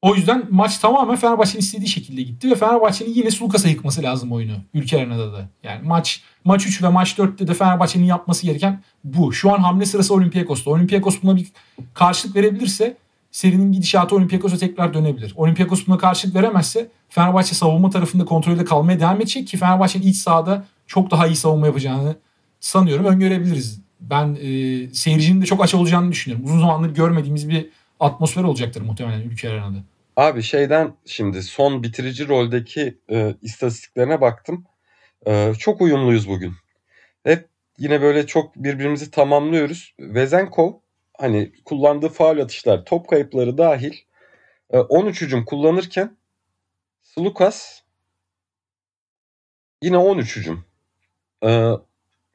O yüzden maç tamamen Fenerbahçe'nin istediği şekilde gitti ve Fenerbahçe'nin yine Sulukas'a yıkması lazım oyunu ülke arenada da. Yani maç maç 3 ve maç 4'te de Fenerbahçe'nin yapması gereken bu. Şu an hamle sırası Olympiakos'ta. Olympiakos buna bir karşılık verebilirse serinin gidişatı Olympiakos'a tekrar dönebilir. Olympiakos buna karşılık veremezse Fenerbahçe savunma tarafında kontrolde kalmaya devam edecek ki Fenerbahçe'nin iç sahada çok daha iyi savunma yapacağını sanıyorum öngörebiliriz. Ben e, seyircinin de çok aç olacağını düşünüyorum. Uzun zamandır görmediğimiz bir atmosfer olacaktır muhtemelen ülke arenada. Abi şeyden şimdi son bitirici roldeki e, istatistiklerine baktım. E, çok uyumluyuz bugün. Hep yine böyle çok birbirimizi tamamlıyoruz. Vezenkov hani kullandığı faul atışlar, top kayıpları dahil e, 13 hücum kullanırken Slukas yine 13 hücum.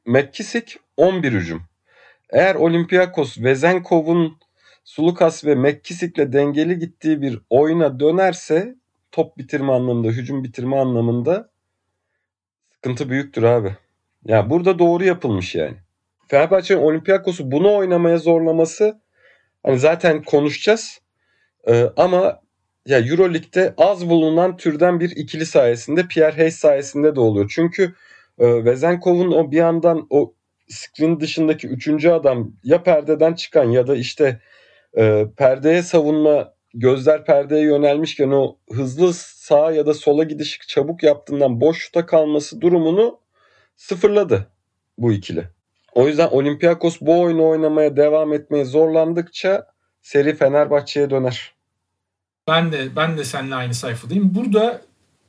McKissick 11 hücum. Eğer Olympiakos Vezenkov'un Sulukas ve McKissick'le dengeli gittiği bir oyuna dönerse top bitirme anlamında, hücum bitirme anlamında sıkıntı büyüktür abi. Ya burada doğru yapılmış yani. Fenerbahçe'nin Olympiakos'u bunu oynamaya zorlaması hani zaten konuşacağız. Ee, ama ya Euroleague'de az bulunan türden bir ikili sayesinde Pierre Hayes sayesinde de oluyor. Çünkü e, Vezenkov'un o bir yandan o screen dışındaki üçüncü adam ya perdeden çıkan ya da işte e, perdeye savunma gözler perdeye yönelmişken o hızlı sağa ya da sola gidiş çabuk yaptığından boşta kalması durumunu sıfırladı bu ikili. O yüzden Olympiakos bu oyunu oynamaya devam etmeye zorlandıkça seri Fenerbahçe'ye döner. Ben de ben de seninle aynı sayfadayım. Burada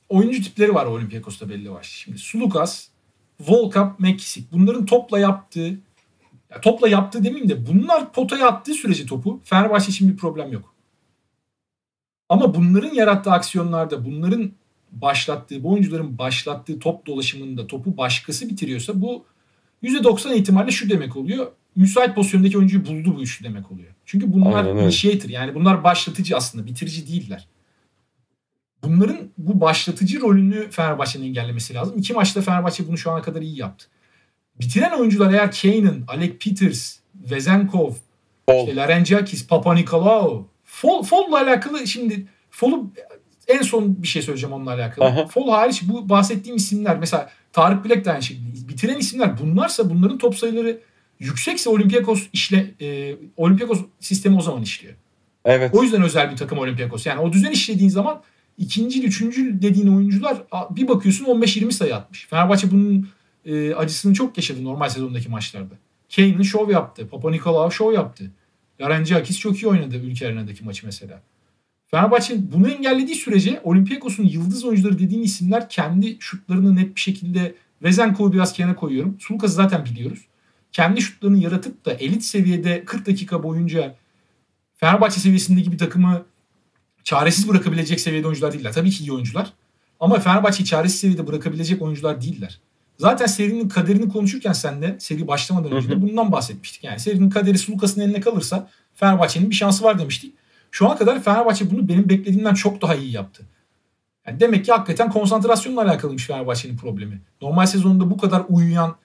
oyuncu tipleri var Olympiakos'ta belli var. Şimdi Sulukas, Volkap, Mekisik. Bunların topla yaptığı ya topla yaptığı demeyeyim de bunlar potaya attığı sürece topu Fenerbahçe için bir problem yok. Ama bunların yarattığı aksiyonlarda bunların başlattığı, bu oyuncuların başlattığı top dolaşımında topu başkası bitiriyorsa bu %90 ihtimalle şu demek oluyor. Müsait pozisyondaki oyuncuyu buldu bu üçlü demek oluyor. Çünkü bunlar initiator yani bunlar başlatıcı aslında bitirici değiller. Bunların bu başlatıcı rolünü Fenerbahçe'nin engellemesi lazım. İki maçta Fenerbahçe bunu şu ana kadar iyi yaptı. Bitiren oyuncular eğer Kane'ın, Alec Peters, Vezenkov, Fol. işte Larengiakis, Papa Nikolaou, Fol, Fol'la alakalı şimdi Fol'u en son bir şey söyleyeceğim onunla alakalı. Aha. Fol hariç bu bahsettiğim isimler mesela Tarık Bilek de aynı şekilde. Bitiren isimler bunlarsa bunların top sayıları yüksekse Olympiakos işle e, Olympiakos sistemi o zaman işliyor. Evet. O yüzden özel bir takım Olympiakos. Yani o düzen işlediğin zaman ikinci, üçüncü dediğin oyuncular bir bakıyorsun 15-20 sayı atmış. Fenerbahçe bunun e, acısını çok yaşadı normal sezondaki maçlarda. Kane'in şov yaptı. Papa Nikolaou şov yaptı. Larengiakis çok iyi oynadı ülke arenadaki maçı mesela. Fenerbahçe bunu engellediği sürece Olympiakos'un yıldız oyuncuları dediğin isimler kendi şutlarını net bir şekilde Vezenkov'u biraz kenara koyuyorum. Sulukas'ı zaten biliyoruz. Kendi şutlarını yaratıp da elit seviyede 40 dakika boyunca Fenerbahçe seviyesindeki bir takımı çaresiz bırakabilecek seviyede oyuncular değiller. Tabii ki iyi oyuncular. Ama Fenerbahçe'yi çaresiz seviyede bırakabilecek oyuncular değiller. Zaten serinin kaderini konuşurken sen de seri başlamadan önce de bundan bahsetmiştik. Yani serinin kaderi Sulukas'ın eline kalırsa Fenerbahçe'nin bir şansı var demiştik. Şu ana kadar Fenerbahçe bunu benim beklediğimden çok daha iyi yaptı. Yani demek ki hakikaten konsantrasyonla alakalıymış Fenerbahçe'nin problemi. Normal sezonunda bu kadar uyuyan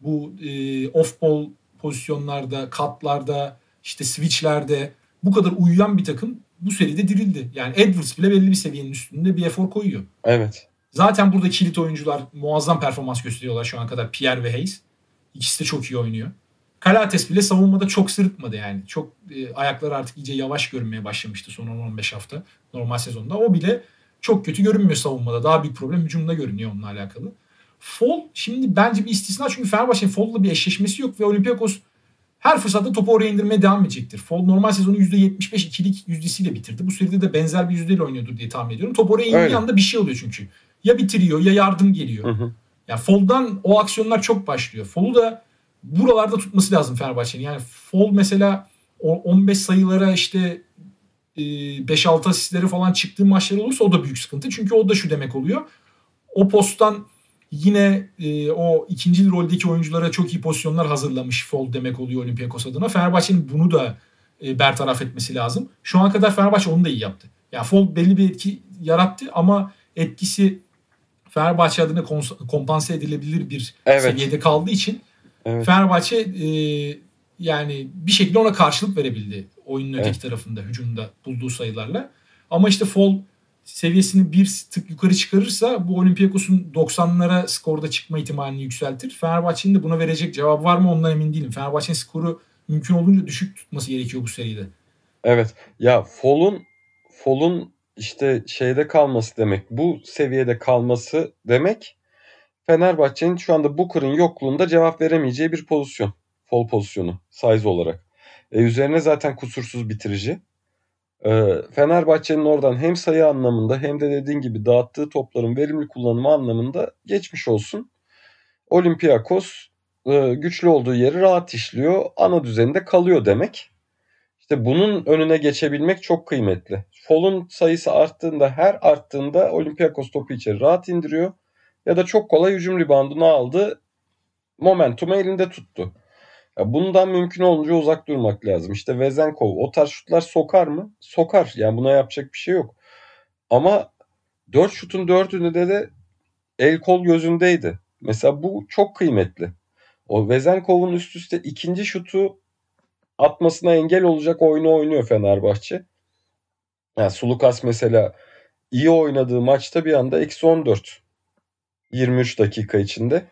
bu e, off ball pozisyonlarda, katlarda, işte switchlerde bu kadar uyuyan bir takım bu seride dirildi. Yani Edwards bile belli bir seviyenin üstünde bir efor koyuyor. Evet. Zaten burada kilit oyuncular muazzam performans gösteriyorlar şu ana kadar. Pierre ve Hayes. İkisi de çok iyi oynuyor. Kalates bile savunmada çok sırıtmadı yani. Çok e, ayakları artık iyice yavaş görünmeye başlamıştı son 10-15 hafta normal sezonda. O bile çok kötü görünmüyor savunmada. Daha büyük problem hücumda görünüyor onunla alakalı. Fall şimdi bence bir istisna çünkü Fenerbahçe'nin Fall'la bir eşleşmesi yok ve Olympiakos her fırsatta topu oraya indirmeye devam edecektir. Fol normal sezonu %75 ikilik yüzdesiyle bitirdi. Bu seride de benzer bir yüzdeyle oynuyordur diye tahmin ediyorum. Top oraya indiği anda bir şey oluyor çünkü. Ya bitiriyor ya yardım geliyor. Hı hı. Yani Fol'dan o aksiyonlar çok başlıyor. Fol'u da buralarda tutması lazım Fenerbahçe'nin. Yani Fol mesela 15 sayılara işte 5-6 asistleri falan çıktığı maçlar olursa o da büyük sıkıntı. Çünkü o da şu demek oluyor. O posttan yine e, o ikinci roldeki oyunculara çok iyi pozisyonlar hazırlamış Fol demek oluyor Olympiakos adına. Fenerbahçe'nin bunu da e, bertaraf etmesi lazım. Şu ana kadar Fenerbahçe onu da iyi yaptı. Yani Fol belli bir etki yarattı ama etkisi Fenerbahçe adına kompanse edilebilir bir evet. seviyede kaldığı için evet. Fenerbahçe e, yani bir şekilde ona karşılık verebildi oyunun öteki evet. tarafında hücumda bulduğu sayılarla. Ama işte Fol seviyesini bir tık yukarı çıkarırsa bu Olympiakos'un 90'lara skorda çıkma ihtimalini yükseltir. Fenerbahçe'nin de buna verecek cevap var mı ondan emin değilim. Fenerbahçe'nin skoru mümkün olduğunca düşük tutması gerekiyor bu seride. Evet. Ya Fol'un Fol'un işte şeyde kalması demek. Bu seviyede kalması demek Fenerbahçe'nin şu anda Booker'ın yokluğunda cevap veremeyeceği bir pozisyon. Fol pozisyonu size olarak. E, üzerine zaten kusursuz bitirici. E, Fenerbahçe'nin oradan hem sayı anlamında hem de dediğin gibi dağıttığı topların verimli kullanımı anlamında geçmiş olsun. Olympiakos e, güçlü olduğu yeri rahat işliyor. Ana düzeninde kalıyor demek. İşte bunun önüne geçebilmek çok kıymetli. Fol'un sayısı arttığında her arttığında Olympiakos topu içeri rahat indiriyor. Ya da çok kolay hücum ribandını aldı. Momentumu elinde tuttu. Ya bundan mümkün olunca uzak durmak lazım. İşte Vezenkov o tarz şutlar sokar mı? Sokar. Yani buna yapacak bir şey yok. Ama 4 şutun 4'ünde de el kol gözündeydi. Mesela bu çok kıymetli. O Vezenkov'un üst üste ikinci şutu atmasına engel olacak oyunu oynuyor Fenerbahçe. Yani Sulukas mesela iyi oynadığı maçta bir anda eksi 14. 23 dakika içinde.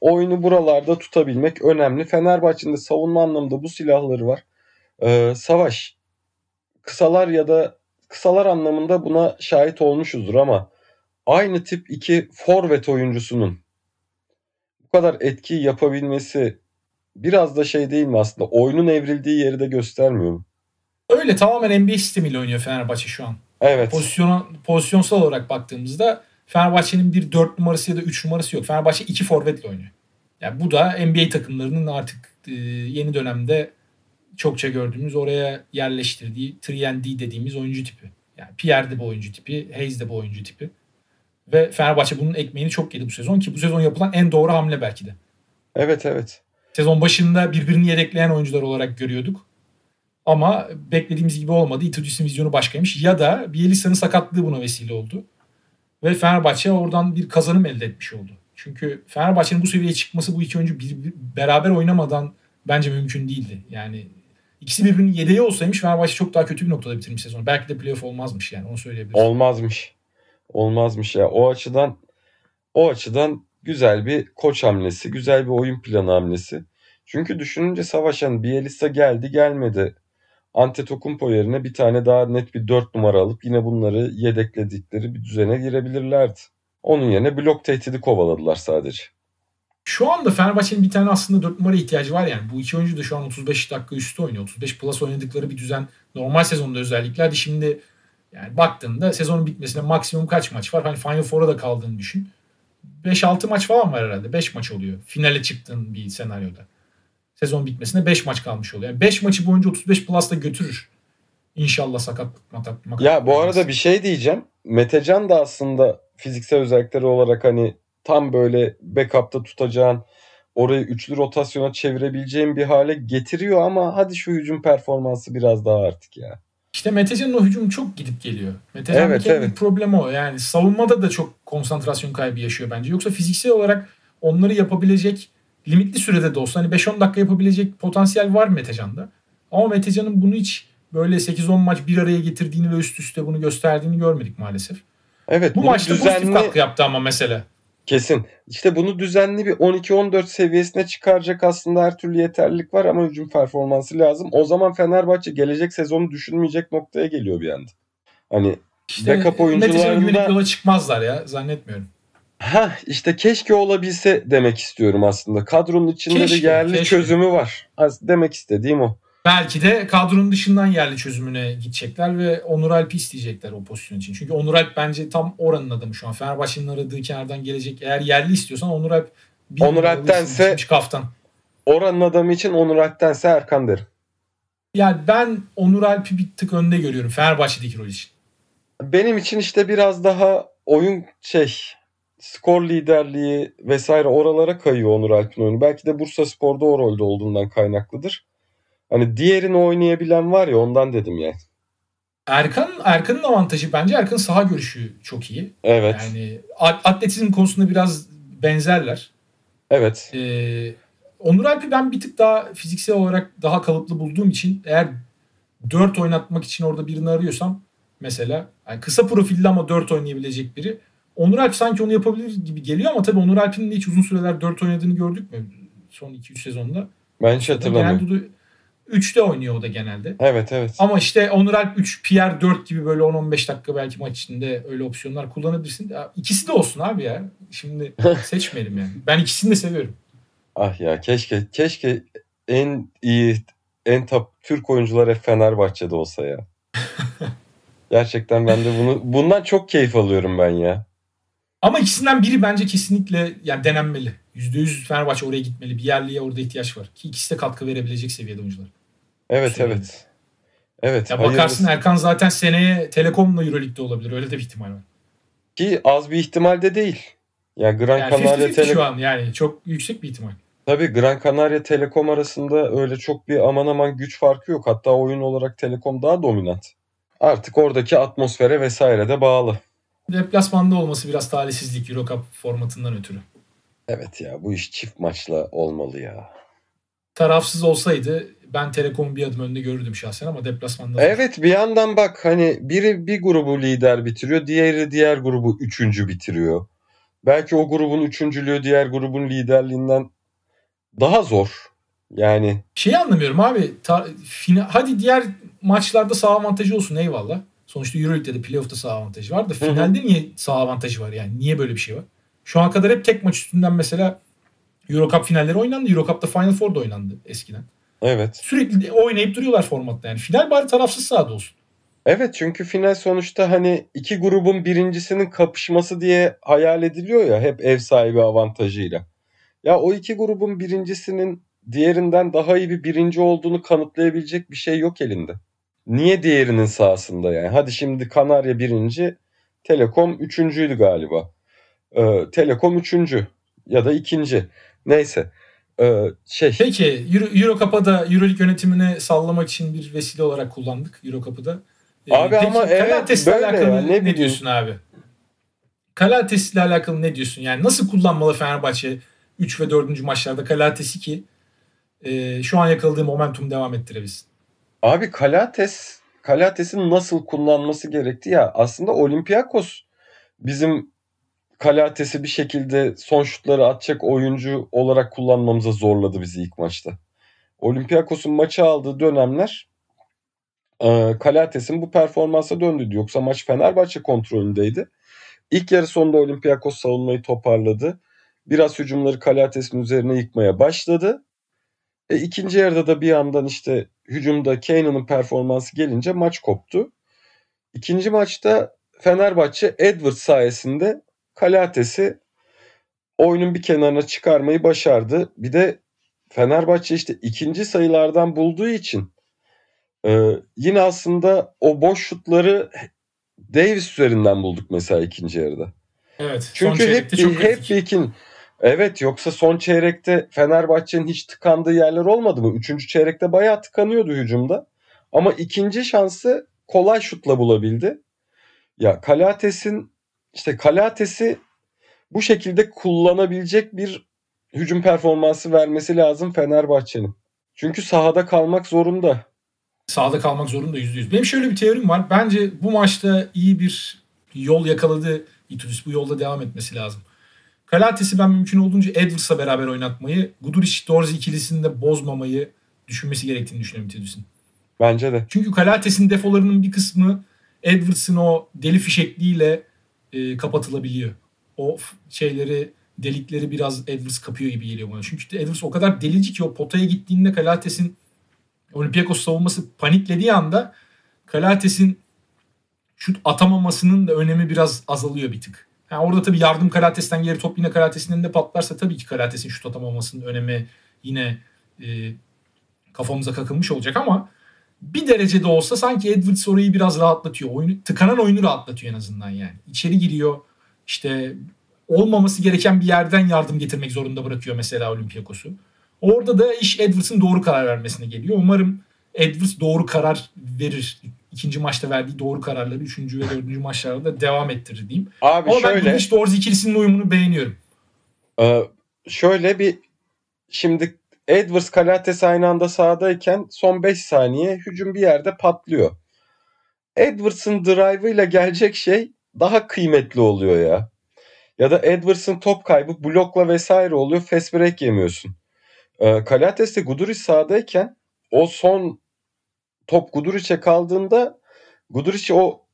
Oyunu buralarda tutabilmek önemli. Fenerbahçe'nin de savunma anlamında bu silahları var. Ee, savaş. Kısalar ya da kısalar anlamında buna şahit olmuşuzdur ama aynı tip iki forvet oyuncusunun bu kadar etki yapabilmesi biraz da şey değil mi aslında? Oyunun evrildiği yeri de göstermiyor mu? Öyle tamamen NBA sistemiyle oynuyor Fenerbahçe şu an. Evet. Pozisyona, pozisyonsal olarak baktığımızda Fenerbahçe'nin bir 4 numarası ya da 3 numarası yok. Fenerbahçe 2 forvetle oynuyor. Yani bu da NBA takımlarının artık e, yeni dönemde çokça gördüğümüz oraya yerleştirdiği 3D dediğimiz oyuncu tipi. Yani Pierre de bu oyuncu tipi, Hayes de bu oyuncu tipi. Ve Fenerbahçe bunun ekmeğini çok yedi bu sezon ki bu sezon yapılan en doğru hamle belki de. Evet evet. Sezon başında birbirini yedekleyen oyuncular olarak görüyorduk. Ama beklediğimiz gibi olmadı. Itudis'in vizyonu başkaymış. Ya da Bielitsa'nın sakatlığı buna vesile oldu. Ve Fenerbahçe oradan bir kazanım elde etmiş oldu. Çünkü Fenerbahçe'nin bu seviyeye çıkması bu iki oyuncu bir, bir, beraber oynamadan bence mümkün değildi. Yani ikisi birbirinin yedeği olsaymış Fenerbahçe çok daha kötü bir noktada bitirmiş sezonu. Belki de playoff olmazmış yani onu söyleyebiliriz. Olmazmış. Olmazmış ya. O açıdan o açıdan güzel bir koç hamlesi, güzel bir oyun planı hamlesi. Çünkü düşününce savaşan Bielitsa geldi gelmedi. Antetokounmpo yerine bir tane daha net bir 4 numara alıp yine bunları yedekledikleri bir düzene girebilirlerdi. Onun yerine blok tehdidi kovaladılar sadece. Şu anda Fenerbahçe'nin bir tane aslında 4 numara ihtiyacı var yani. Bu iki oyuncu da şu an 35 dakika üstü oynuyor. 35 plus oynadıkları bir düzen normal sezonda özellikle. Hadi şimdi yani baktığında sezonun bitmesine maksimum kaç maç var? Hani Final Four'a da kaldığını düşün. 5-6 maç falan var herhalde. 5 maç oluyor. Finale çıktığın bir senaryoda sezon bitmesine 5 maç kalmış oluyor. Yani 5 maçı boyunca 35 plus da götürür. İnşallah sakatlık matak. Ya bu arada bir şey diyeceğim. Metecan da aslında fiziksel özellikleri olarak hani tam böyle backup'ta tutacağın orayı üçlü rotasyona çevirebileceğin bir hale getiriyor ama hadi şu hücum performansı biraz daha artık ya. İşte Metecan'ın o hücum çok gidip geliyor. Metecan'ın evet, evet. problemi o. Yani savunmada da çok konsantrasyon kaybı yaşıyor bence. Yoksa fiziksel olarak onları yapabilecek limitli sürede de olsa hani 5-10 dakika yapabilecek potansiyel var Metecan'da. Ama Metecan'ın bunu hiç böyle 8-10 maç bir araya getirdiğini ve üst üste bunu gösterdiğini görmedik maalesef. Evet. Bu maçta düzenli... pozitif katkı yaptı ama mesele. Kesin. İşte bunu düzenli bir 12-14 seviyesine çıkaracak aslında her türlü yeterlilik var ama hücum performansı lazım. O zaman Fenerbahçe gelecek sezonu düşünmeyecek noktaya geliyor bir anda. Hani işte backup oyuncularında... Metecan'a güvenip yola çıkmazlar ya zannetmiyorum. Ha işte keşke olabilse demek istiyorum aslında. Kadronun içinde Keşke, de yerli keşke. çözümü var. Demek istediğim o. Belki de kadronun dışından yerli çözümüne gidecekler ve Onur Alp'i isteyecekler o pozisyon için. Çünkü Onur Alp bence tam oranın adamı şu an. Fenerbahçe'nin aradığı kenardan gelecek. Eğer yerli istiyorsan Onur Alp bir Onur Alp'tense- kaftan. Oranın adamı için Onur Alp'tense Erkan derim. Yani ben Onur Alp'i bir tık önde görüyorum Fenerbahçe'deki rol için. Benim için işte biraz daha oyun şey skor liderliği vesaire oralara kayıyor Onur Alp'in oyunu. Belki de Bursa Spor'da o rolde olduğundan kaynaklıdır. Hani diğerini oynayabilen var ya ondan dedim yani. Erkan Erkan'ın avantajı bence Erkan'ın saha görüşü çok iyi. Evet. Yani atletizm konusunda biraz benzerler. Evet. Ee, Onur Alp'i ben bir tık daha fiziksel olarak daha kalıplı bulduğum için eğer 4 oynatmak için orada birini arıyorsam mesela yani kısa profilli ama 4 oynayabilecek biri. Onur Alp sanki onu yapabilir gibi geliyor ama tabii Onur Alp'in de hiç uzun süreler 4 oynadığını gördük mü? Son 2-3 sezonda. Ben hiç hatırlamıyorum. Genelde 3'te oynuyor o da genelde. Evet evet. Ama işte Onur Alp 3, Pierre 4 gibi böyle 10-15 dakika belki maç içinde öyle opsiyonlar kullanabilirsin. İkisi de olsun abi ya. Şimdi seçmeyelim yani. Ben ikisini de seviyorum. Ah ya keşke keşke en iyi en top Türk oyuncular hep Fenerbahçe'de olsa ya. Gerçekten ben de bunu bundan çok keyif alıyorum ben ya. Ama ikisinden biri bence kesinlikle yani denenmeli. %100 Fenerbahçe oraya gitmeli. Bir yerliye orada ihtiyaç var. Ki ikisi de katkı verebilecek seviyede oyuncular. Evet evet. Evet. Ya hayırlısı. bakarsın Erkan zaten seneye Telekom'la Euroleague'de olabilir. Öyle de bir ihtimal var. Ki az bir ihtimal de değil. Ya Gran Yani Canaria 50-50 Tele şu an yani çok yüksek bir ihtimal. Tabii Gran Canaria Telekom arasında öyle çok bir aman aman güç farkı yok. Hatta oyun olarak Telekom daha dominant. Artık oradaki atmosfere vesaire de bağlı. Deplasmanda olması biraz talihsizlik Euro Cup formatından ötürü. Evet ya bu iş çift maçla olmalı ya. Tarafsız olsaydı ben Telekom'u bir adım önde görürdüm şahsen ama deplasmanda Evet bir yandan bak hani biri bir grubu lider bitiriyor, diğeri diğer grubu üçüncü bitiriyor. Belki o grubun üçüncülüğü diğer grubun liderliğinden daha zor. Yani Şeyi anlamıyorum abi. Ta, fina- hadi diğer maçlarda sağ avantajı olsun eyvallah. Sonuçta Euroleague'de de playoff'ta sağ avantajı var da finalde niye sağ avantajı var yani? Niye böyle bir şey var? Şu ana kadar hep tek maç üstünden mesela Euro Cup finalleri oynandı. Euro Cup'ta Final Four'da oynandı eskiden. evet. Sürekli oynayıp duruyorlar formatta yani. Final bari tarafsız sahada olsun. Evet çünkü final sonuçta hani iki grubun birincisinin kapışması diye hayal ediliyor ya hep ev sahibi avantajıyla. Ya o iki grubun birincisinin diğerinden daha iyi bir birinci olduğunu kanıtlayabilecek bir şey yok elinde. Niye diğerinin sahasında yani? Hadi şimdi Kanarya birinci, Telekom üçüncüydü galiba. Ee, Telekom üçüncü ya da ikinci. Neyse. Ee, şey Peki Euro, Euro Cup'a Euroleague yönetimine sallamak için bir vesile olarak kullandık Euro Cup'ı. Ee, Abi peki ama evet, böyle alakalı ya, ne ne, bileyim. diyorsun abi? Kalates'le alakalı ne diyorsun? Yani nasıl kullanmalı Fenerbahçe 3 ve 4. maçlarda Kalates'i ki e, şu an yakaladığı momentum devam ettirebilsin? Abi Kalates, Kalates'in nasıl kullanması gerekti ya aslında Olympiakos bizim Kalates'i bir şekilde son şutları atacak oyuncu olarak kullanmamıza zorladı bizi ilk maçta. Olympiakos'un maçı aldığı dönemler e, Kalates'in bu performansa döndü. Yoksa maç Fenerbahçe kontrolündeydi. İlk yarı sonunda Olympiakos savunmayı toparladı. Biraz hücumları Kalates'in üzerine yıkmaya başladı. E, ikinci yarıda da bir yandan işte hücumda Kanan'ın performansı gelince maç koptu. İkinci maçta Fenerbahçe Edwards sayesinde Kalates'i oyunun bir kenarına çıkarmayı başardı. Bir de Fenerbahçe işte ikinci sayılardan bulduğu için e, yine aslında o boş şutları Davis üzerinden bulduk mesela ikinci yarıda. Evet. Çünkü hep bir, hep bir ikin. Evet yoksa son çeyrekte Fenerbahçe'nin hiç tıkandığı yerler olmadı mı? Üçüncü çeyrekte bayağı tıkanıyordu hücumda. Ama ikinci şansı kolay şutla bulabildi. Ya Kalates'in işte Kalates'i bu şekilde kullanabilecek bir hücum performansı vermesi lazım Fenerbahçe'nin. Çünkü sahada kalmak zorunda. Sahada kalmak zorunda %100. Benim şöyle bir teorim var. Bence bu maçta iyi bir yol yakaladı Itudis. Bu yolda devam etmesi lazım. Kalates'i ben mümkün olduğunca Edwards'la beraber oynatmayı, Guduric-Dorzi ikilisini de bozmamayı düşünmesi gerektiğini düşünüyorum Itudis'in. Bence de. Çünkü Kalates'in defolarının bir kısmı Edwards'ın o deli fişekliğiyle e, kapatılabiliyor. o şeyleri delikleri biraz Edwards kapıyor gibi geliyor bana. Çünkü Edwards o kadar delici ki o potaya gittiğinde Kalates'in Olympiakos savunması paniklediği anda Kalates'in şut atamamasının da önemi biraz azalıyor bir tık. Yani orada tabii yardım Kalates'ten geri top yine Kalates'in elinde patlarsa tabii ki Kalates'in şut atamamasının önemi yine e, kafamıza kakılmış olacak ama bir derecede olsa sanki Edwards orayı biraz rahatlatıyor. Oyunu, tıkanan oyunu rahatlatıyor en azından yani. İçeri giriyor. İşte olmaması gereken bir yerden yardım getirmek zorunda bırakıyor mesela Olympiakos'u. Orada da iş Edwards'ın doğru karar vermesine geliyor. Umarım Edwards doğru karar verir. İkinci maçta verdiği doğru kararları üçüncü ve dördüncü maçlarda da devam ettirir diyeyim. Abi Ama şöyle. ben Guduric Dorz ikilisinin uyumunu beğeniyorum. Ee, şöyle bir şimdi Edwards Kalates aynı anda sahadayken son 5 saniye hücum bir yerde patlıyor. Edwards'ın drive'ıyla gelecek şey daha kıymetli oluyor ya. Ya da Edwards'ın top kaybı blokla vesaire oluyor. Fast break yemiyorsun. Ee, Kalates de Guduric sahadayken o son top Guduric'e kaldığında Guduric o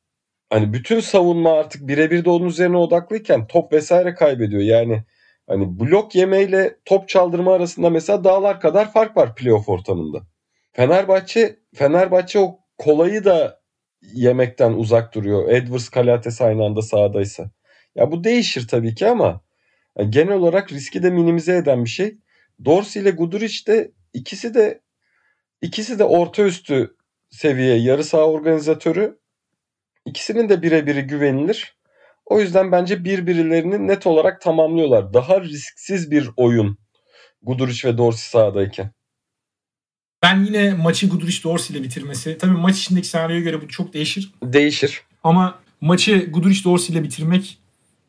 hani bütün savunma artık birebir de onun üzerine odaklıyken top vesaire kaybediyor. Yani Hani blok yemeyle top çaldırma arasında mesela dağlar kadar fark var playoff ortamında. Fenerbahçe Fenerbahçe o kolayı da yemekten uzak duruyor. Edwards Kalates aynı anda sahadaysa. Ya bu değişir tabii ki ama yani genel olarak riski de minimize eden bir şey. Dorsey ile Guduric de ikisi de ikisi de orta üstü seviye yarı saha organizatörü. İkisinin de birebiri güvenilir. O yüzden bence birbirlerini net olarak tamamlıyorlar. Daha risksiz bir oyun Guduric ve Dorsey sahadayken. Ben yine maçı Guduric Dorsey ile bitirmesi. Tabii maç içindeki senaryoya göre bu çok değişir. Değişir. Ama maçı Guduric Dorsey ile bitirmek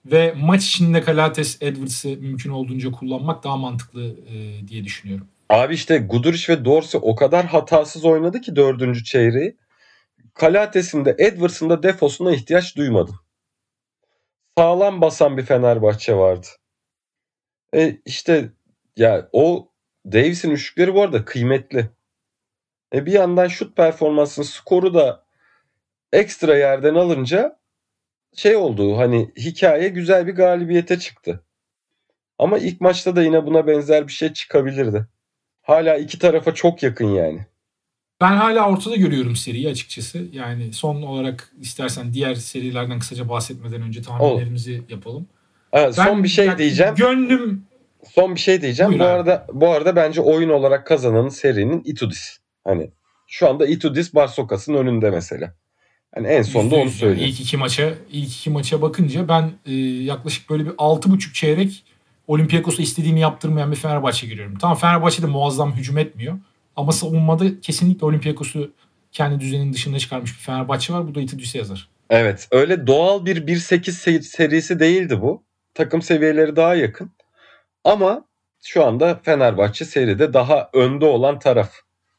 ve maç içinde Kalates Edwards'ı mümkün olduğunca kullanmak daha mantıklı e, diye düşünüyorum. Abi işte Guduric ve Dorsey o kadar hatasız oynadı ki dördüncü çeyreği. Kalates'in de Edwards'ın da defosuna ihtiyaç duymadım sağlam basan bir Fenerbahçe vardı. E işte ya o Davis'in üçlükleri bu arada kıymetli. E bir yandan şut performansının skoru da ekstra yerden alınca şey oldu hani hikaye güzel bir galibiyete çıktı. Ama ilk maçta da yine buna benzer bir şey çıkabilirdi. Hala iki tarafa çok yakın yani. Ben hala ortada görüyorum seriyi açıkçası. Yani son olarak istersen diğer serilerden kısaca bahsetmeden önce tahminlerimizi Olur. yapalım. Evet, son ben, bir şey yani diyeceğim. Gönlüm Son bir şey diyeceğim. Buyur bu abi. arada bu arada bence oyun olarak kazananın serinin Itudis. Hani şu anda Itudis Barsokas'ın önünde mesela. Hani en sonunda onu söyleyeyim. Yani ilk iki maça ilk iki maça bakınca ben e, yaklaşık böyle bir altı buçuk çeyrek Olympiakos'a istediğini yaptırmayan bir Fenerbahçe görüyorum. Tamam Fenerbahçe de muazzam hücum etmiyor. Ama savunmada kesinlikle Olympiakos'u kendi düzeninin dışında çıkarmış bir Fenerbahçe var. Bu da Itudis'e yazar. Evet. Öyle doğal bir 1-8 serisi değildi bu. Takım seviyeleri daha yakın. Ama şu anda Fenerbahçe seride daha önde olan taraf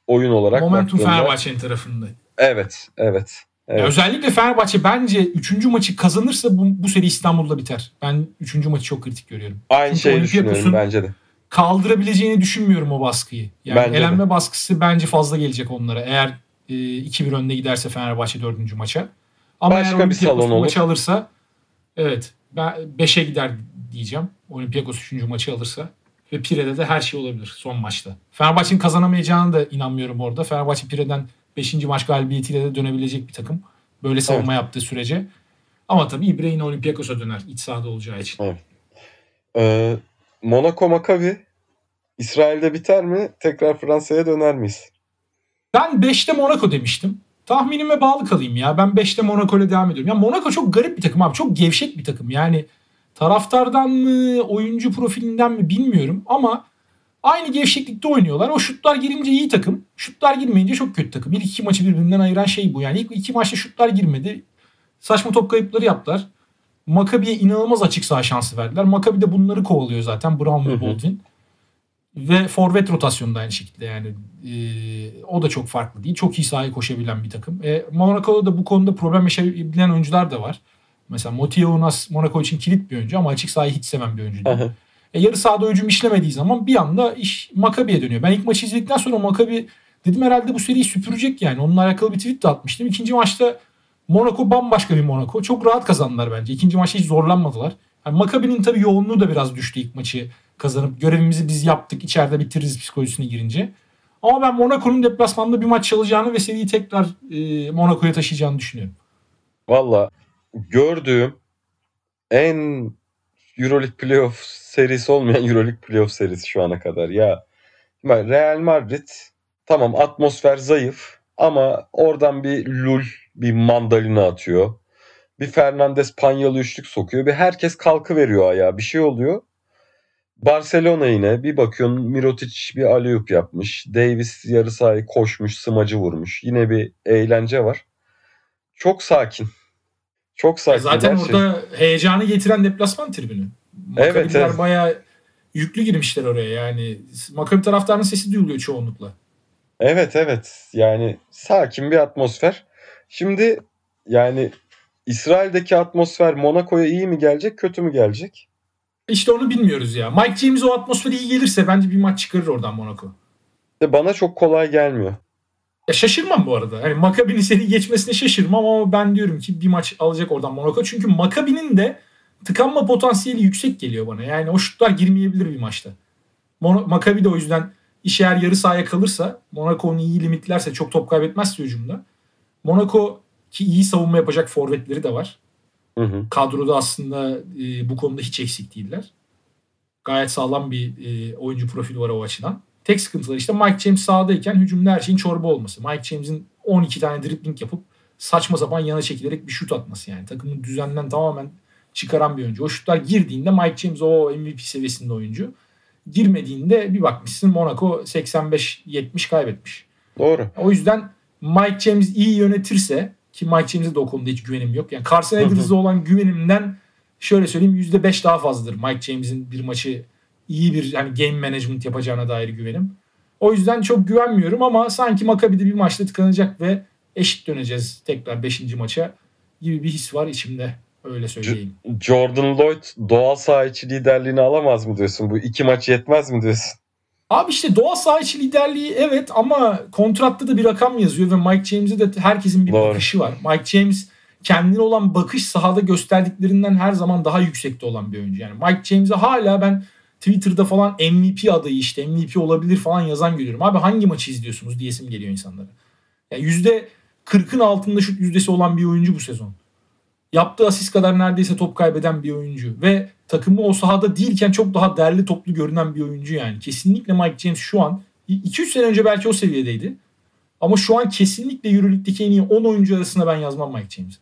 oyun olarak. Momentum Fenerbahçe'nin tarafında. Evet, evet. Evet. Özellikle Fenerbahçe bence 3. maçı kazanırsa bu, bu seri İstanbul'da biter. Ben 3. maçı çok kritik görüyorum. Aynı Çünkü şeyi düşünüyorum bence de kaldırabileceğini düşünmüyorum o baskıyı. Yani bence elenme de. baskısı bence fazla gelecek onlara. Eğer e, 2-1 önde giderse Fenerbahçe 4. maça. Ama Başka eğer bir salon olur. maçı alırsa evet ben 5'e gider diyeceğim. Olympiakos 3. maçı alırsa ve Pire'de de her şey olabilir son maçta. Fenerbahçe'nin kazanamayacağını da inanmıyorum orada. Fenerbahçe Pire'den 5. maç galibiyetiyle de dönebilecek bir takım. Böyle savunma evet. yaptığı sürece. Ama tabii İbre yine Olympiakos'a döner iç sahada olacağı için. Evet. Ee, Monaco Maccabi İsrail'de biter mi? Tekrar Fransa'ya döner miyiz? Ben 5'te Monaco demiştim. Tahminime bağlı kalayım ya. Ben 5'te Monaco ile devam ediyorum. Ya Monaco çok garip bir takım abi. Çok gevşek bir takım. Yani taraftardan mı, oyuncu profilinden mi bilmiyorum ama aynı gevşeklikte oynuyorlar. O şutlar girince iyi takım. Şutlar girmeyince çok kötü takım. İlk iki maçı birbirinden ayıran şey bu. Yani ilk iki maçta şutlar girmedi. Saçma top kayıpları yaptılar. Maccabi'ye inanılmaz açık saha şansı verdiler. Maccabi de bunları kovalıyor zaten. Brown ve Baldwin. Ve forvet rotasyonu da aynı şekilde yani. E, o da çok farklı değil. Çok iyi sahaya koşabilen bir takım. E, Monaco'da da bu konuda problem yaşayabilen oyuncular da var. Mesela Motio Unas Monaco için kilit bir oyuncu ama açık sahayı hiç seven bir oyuncu değil. E, yarı sahada hücum işlemediği zaman bir anda iş Makabi'ye dönüyor. Ben ilk maçı izledikten sonra Makabi dedim herhalde bu seriyi süpürecek yani. Onunla alakalı bir tweet de atmıştım. İkinci maçta Monaco bambaşka bir Monaco. Çok rahat kazandılar bence. İkinci maçta hiç zorlanmadılar. Yani Maccabi'nin tabii yoğunluğu da biraz düştü ilk maçı kazanıp görevimizi biz yaptık içeride bitiririz psikolojisine girince. Ama ben Monaco'nun deplasmanda bir maç çalacağını ve seriyi tekrar e, Monaco'ya taşıyacağını düşünüyorum. Valla gördüğüm en Euroleague playoff serisi olmayan Euroleague playoff serisi şu ana kadar. Ya Real Madrid tamam atmosfer zayıf ama oradan bir Lul bir mandalina atıyor. Bir Fernandez panyalı üçlük sokuyor. Bir herkes kalkı veriyor ayağa. Bir şey oluyor. Barcelona yine bir bakıyorsun Mirotic bir aleyup yapmış. Davis yarı sahayı koşmuş, smacı vurmuş. Yine bir eğlence var. Çok sakin. Çok sakin. Zaten orada heyecanı getiren deplasman tribünü. Evet, evet. bayağı yüklü girmişler oraya yani. Makabi taraftarının sesi duyuluyor çoğunlukla. Evet evet yani sakin bir atmosfer. Şimdi yani İsrail'deki atmosfer Monaco'ya iyi mi gelecek kötü mü gelecek? İşte onu bilmiyoruz ya. Mike James o atmosfer iyi gelirse bence bir maç çıkarır oradan Monaco. Bana çok kolay gelmiyor. Ya şaşırmam bu arada. Yani Maccabi'nin seni geçmesine şaşırmam ama ben diyorum ki bir maç alacak oradan Monaco. Çünkü Maccabi'nin de tıkanma potansiyeli yüksek geliyor bana. Yani o şutlar girmeyebilir bir maçta. Maccabi de o yüzden iş eğer yarı sahaya kalırsa Monaco onu iyi limitlerse çok top kaybetmezse hücumda. Monaco ki iyi savunma yapacak forvetleri de var. Hı hı. Kadroda aslında e, bu konuda hiç eksik değiller. Gayet sağlam bir e, oyuncu profili var o açıdan. Tek sıkıntılar işte Mike James sahadayken hücumda her şeyin çorba olması. Mike James'in 12 tane dribbling yapıp saçma sapan yana çekilerek bir şut atması yani. Takımın düzenden tamamen çıkaran bir oyuncu. O şutlar girdiğinde Mike James o MVP seviyesinde oyuncu. Girmediğinde bir bakmışsın Monaco 85-70 kaybetmiş. Doğru. O yüzden Mike James iyi yönetirse ki Mike James'e de o konuda hiç güvenim yok. Yani Carson Edwards'a olan güvenimden şöyle söyleyeyim %5 daha fazladır Mike James'in bir maçı iyi bir hani game management yapacağına dair güvenim. O yüzden çok güvenmiyorum ama sanki Maccabi'de bir maçta tıkanacak ve eşit döneceğiz tekrar 5. maça gibi bir his var içimde. Öyle söyleyeyim. Jordan Lloyd doğal saha içi liderliğini alamaz mı diyorsun? Bu iki maç yetmez mi diyorsun? Abi işte doğal saha içi liderliği evet ama kontratta da bir rakam yazıyor ve Mike James'e de herkesin bir Doğru. bakışı var. Mike James kendine olan bakış sahada gösterdiklerinden her zaman daha yüksekte olan bir oyuncu. Yani Mike James'e hala ben Twitter'da falan MVP adayı işte MVP olabilir falan yazan görüyorum. Abi hangi maçı izliyorsunuz diyesim geliyor insanlara. Yani %40'ın altında şut yüzdesi olan bir oyuncu bu sezon. Yaptığı asist kadar neredeyse top kaybeden bir oyuncu. Ve takımı o sahada değilken çok daha derli toplu görünen bir oyuncu yani. Kesinlikle Mike James şu an 2-3 sene önce belki o seviyedeydi. Ama şu an kesinlikle Euroleague'deki en iyi 10 oyuncu arasında ben yazmam Mike James.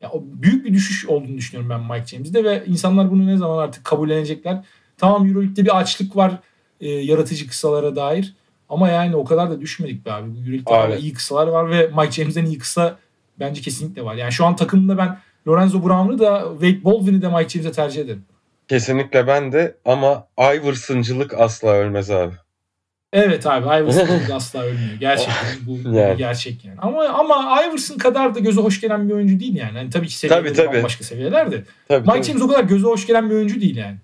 Ya, büyük bir düşüş olduğunu düşünüyorum ben Mike James'de ve insanlar bunu ne zaman artık kabullenecekler. Tamam Euroleague'de bir açlık var e, yaratıcı kısalara dair. Ama yani o kadar da düşmedik be abi. Bu Euroleague'de iyi kısalar var ve Mike James'den iyi kısa bence kesinlikle var. Yani şu an takımda ben Lorenzo Brown'u da Wade Baldwin'i de Mike James'e tercih ederim. Kesinlikle ben de ama Iverson'cılık asla ölmez abi. Evet abi Iverson asla ölmüyor. Gerçekten bu yani. gerçek yani. Ama ama Iverson kadar da göze hoş gelen bir oyuncu değil yani. yani tabii ki seviyeleri tabii, tabii. bambaşka seviyelerde. Tabii, Mike tabii. James o kadar göze hoş gelen bir oyuncu değil yani.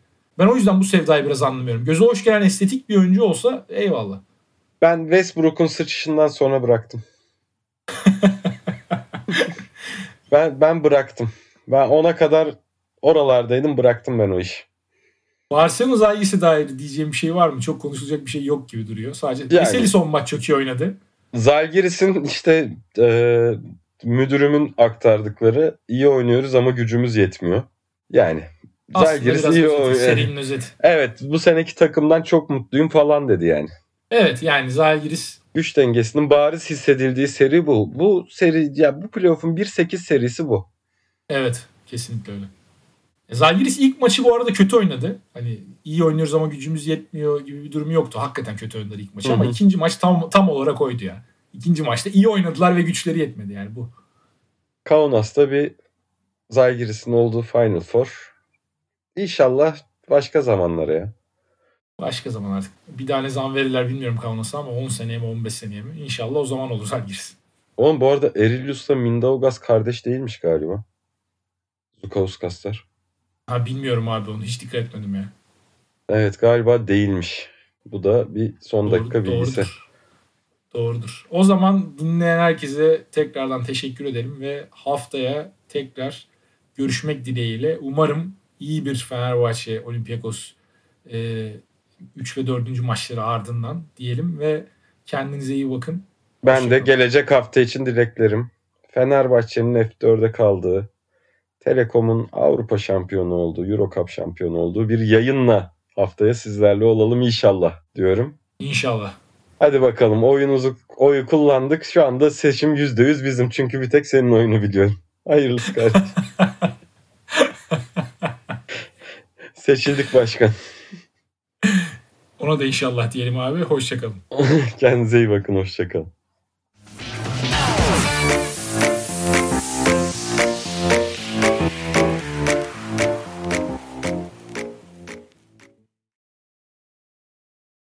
Ben o yüzden bu sevdayı biraz anlamıyorum. Göze hoş gelen estetik bir oyuncu olsa eyvallah. Ben Westbrook'un sıçışından sonra bıraktım. ben ben bıraktım. Ben ona kadar oralardaydım bıraktım ben o işi. Barcelona Zalgiris'e dair diyeceğim bir şey var mı? Çok konuşulacak bir şey yok gibi duruyor. Sadece yani, Veseli son maç çok iyi oynadı. Zalgiris'in işte e, müdürümün aktardıkları iyi oynuyoruz ama gücümüz yetmiyor. Yani Zalgiris iyi oynuyor. Serinin özeti. Evet bu seneki takımdan çok mutluyum falan dedi yani. Evet yani Zalgiris güç dengesinin bariz hissedildiği seri bu. Bu seri ya bu playoff'un 1-8 serisi bu. Evet kesinlikle öyle. E, Zalgiris ilk maçı bu arada kötü oynadı. Hani iyi oynuyoruz ama gücümüz yetmiyor gibi bir durum yoktu. Hakikaten kötü oynadılar ilk maçı Hı-hı. ama ikinci maç tam tam olarak oydu ya. İkinci maçta iyi oynadılar ve güçleri yetmedi yani bu. Kaunas'ta bir Zalgiris'in olduğu Final Four. İnşallah başka zamanlara ya. Başka zaman artık. Bir daha ne zaman verirler bilmiyorum Kaunas'a ama 10 seneye mi 15 seneye mi? İnşallah o zaman olur Zalgiris. Oğlum bu arada Erilius'la Mindaugas kardeş değilmiş galiba. Zukauskaslar. Ha bilmiyorum abi onu hiç dikkat etmedim ya. Evet galiba değilmiş. Bu da bir son Doğru, dakika bilgisi. Doğrudur. Doğrudur. O zaman dinleyen herkese tekrardan teşekkür ederim ve haftaya tekrar görüşmek dileğiyle. Umarım iyi bir Fenerbahçe Olympiakos e, 3 ve 4. maçları ardından diyelim ve kendinize iyi bakın. Ben de gelecek hafta için dileklerim. Fenerbahçe'nin F4'e kaldığı, Telekom'un Avrupa şampiyonu olduğu, Euro Cup şampiyonu olduğu bir yayınla haftaya sizlerle olalım inşallah diyorum. İnşallah. Hadi bakalım oyunuzu oyu kullandık. Şu anda seçim %100 bizim çünkü bir tek senin oyunu biliyorum. Hayırlısı kardeşim. Seçildik başkan. Ona da inşallah diyelim abi. Hoşçakalın. Kendinize iyi bakın. Hoşçakalın.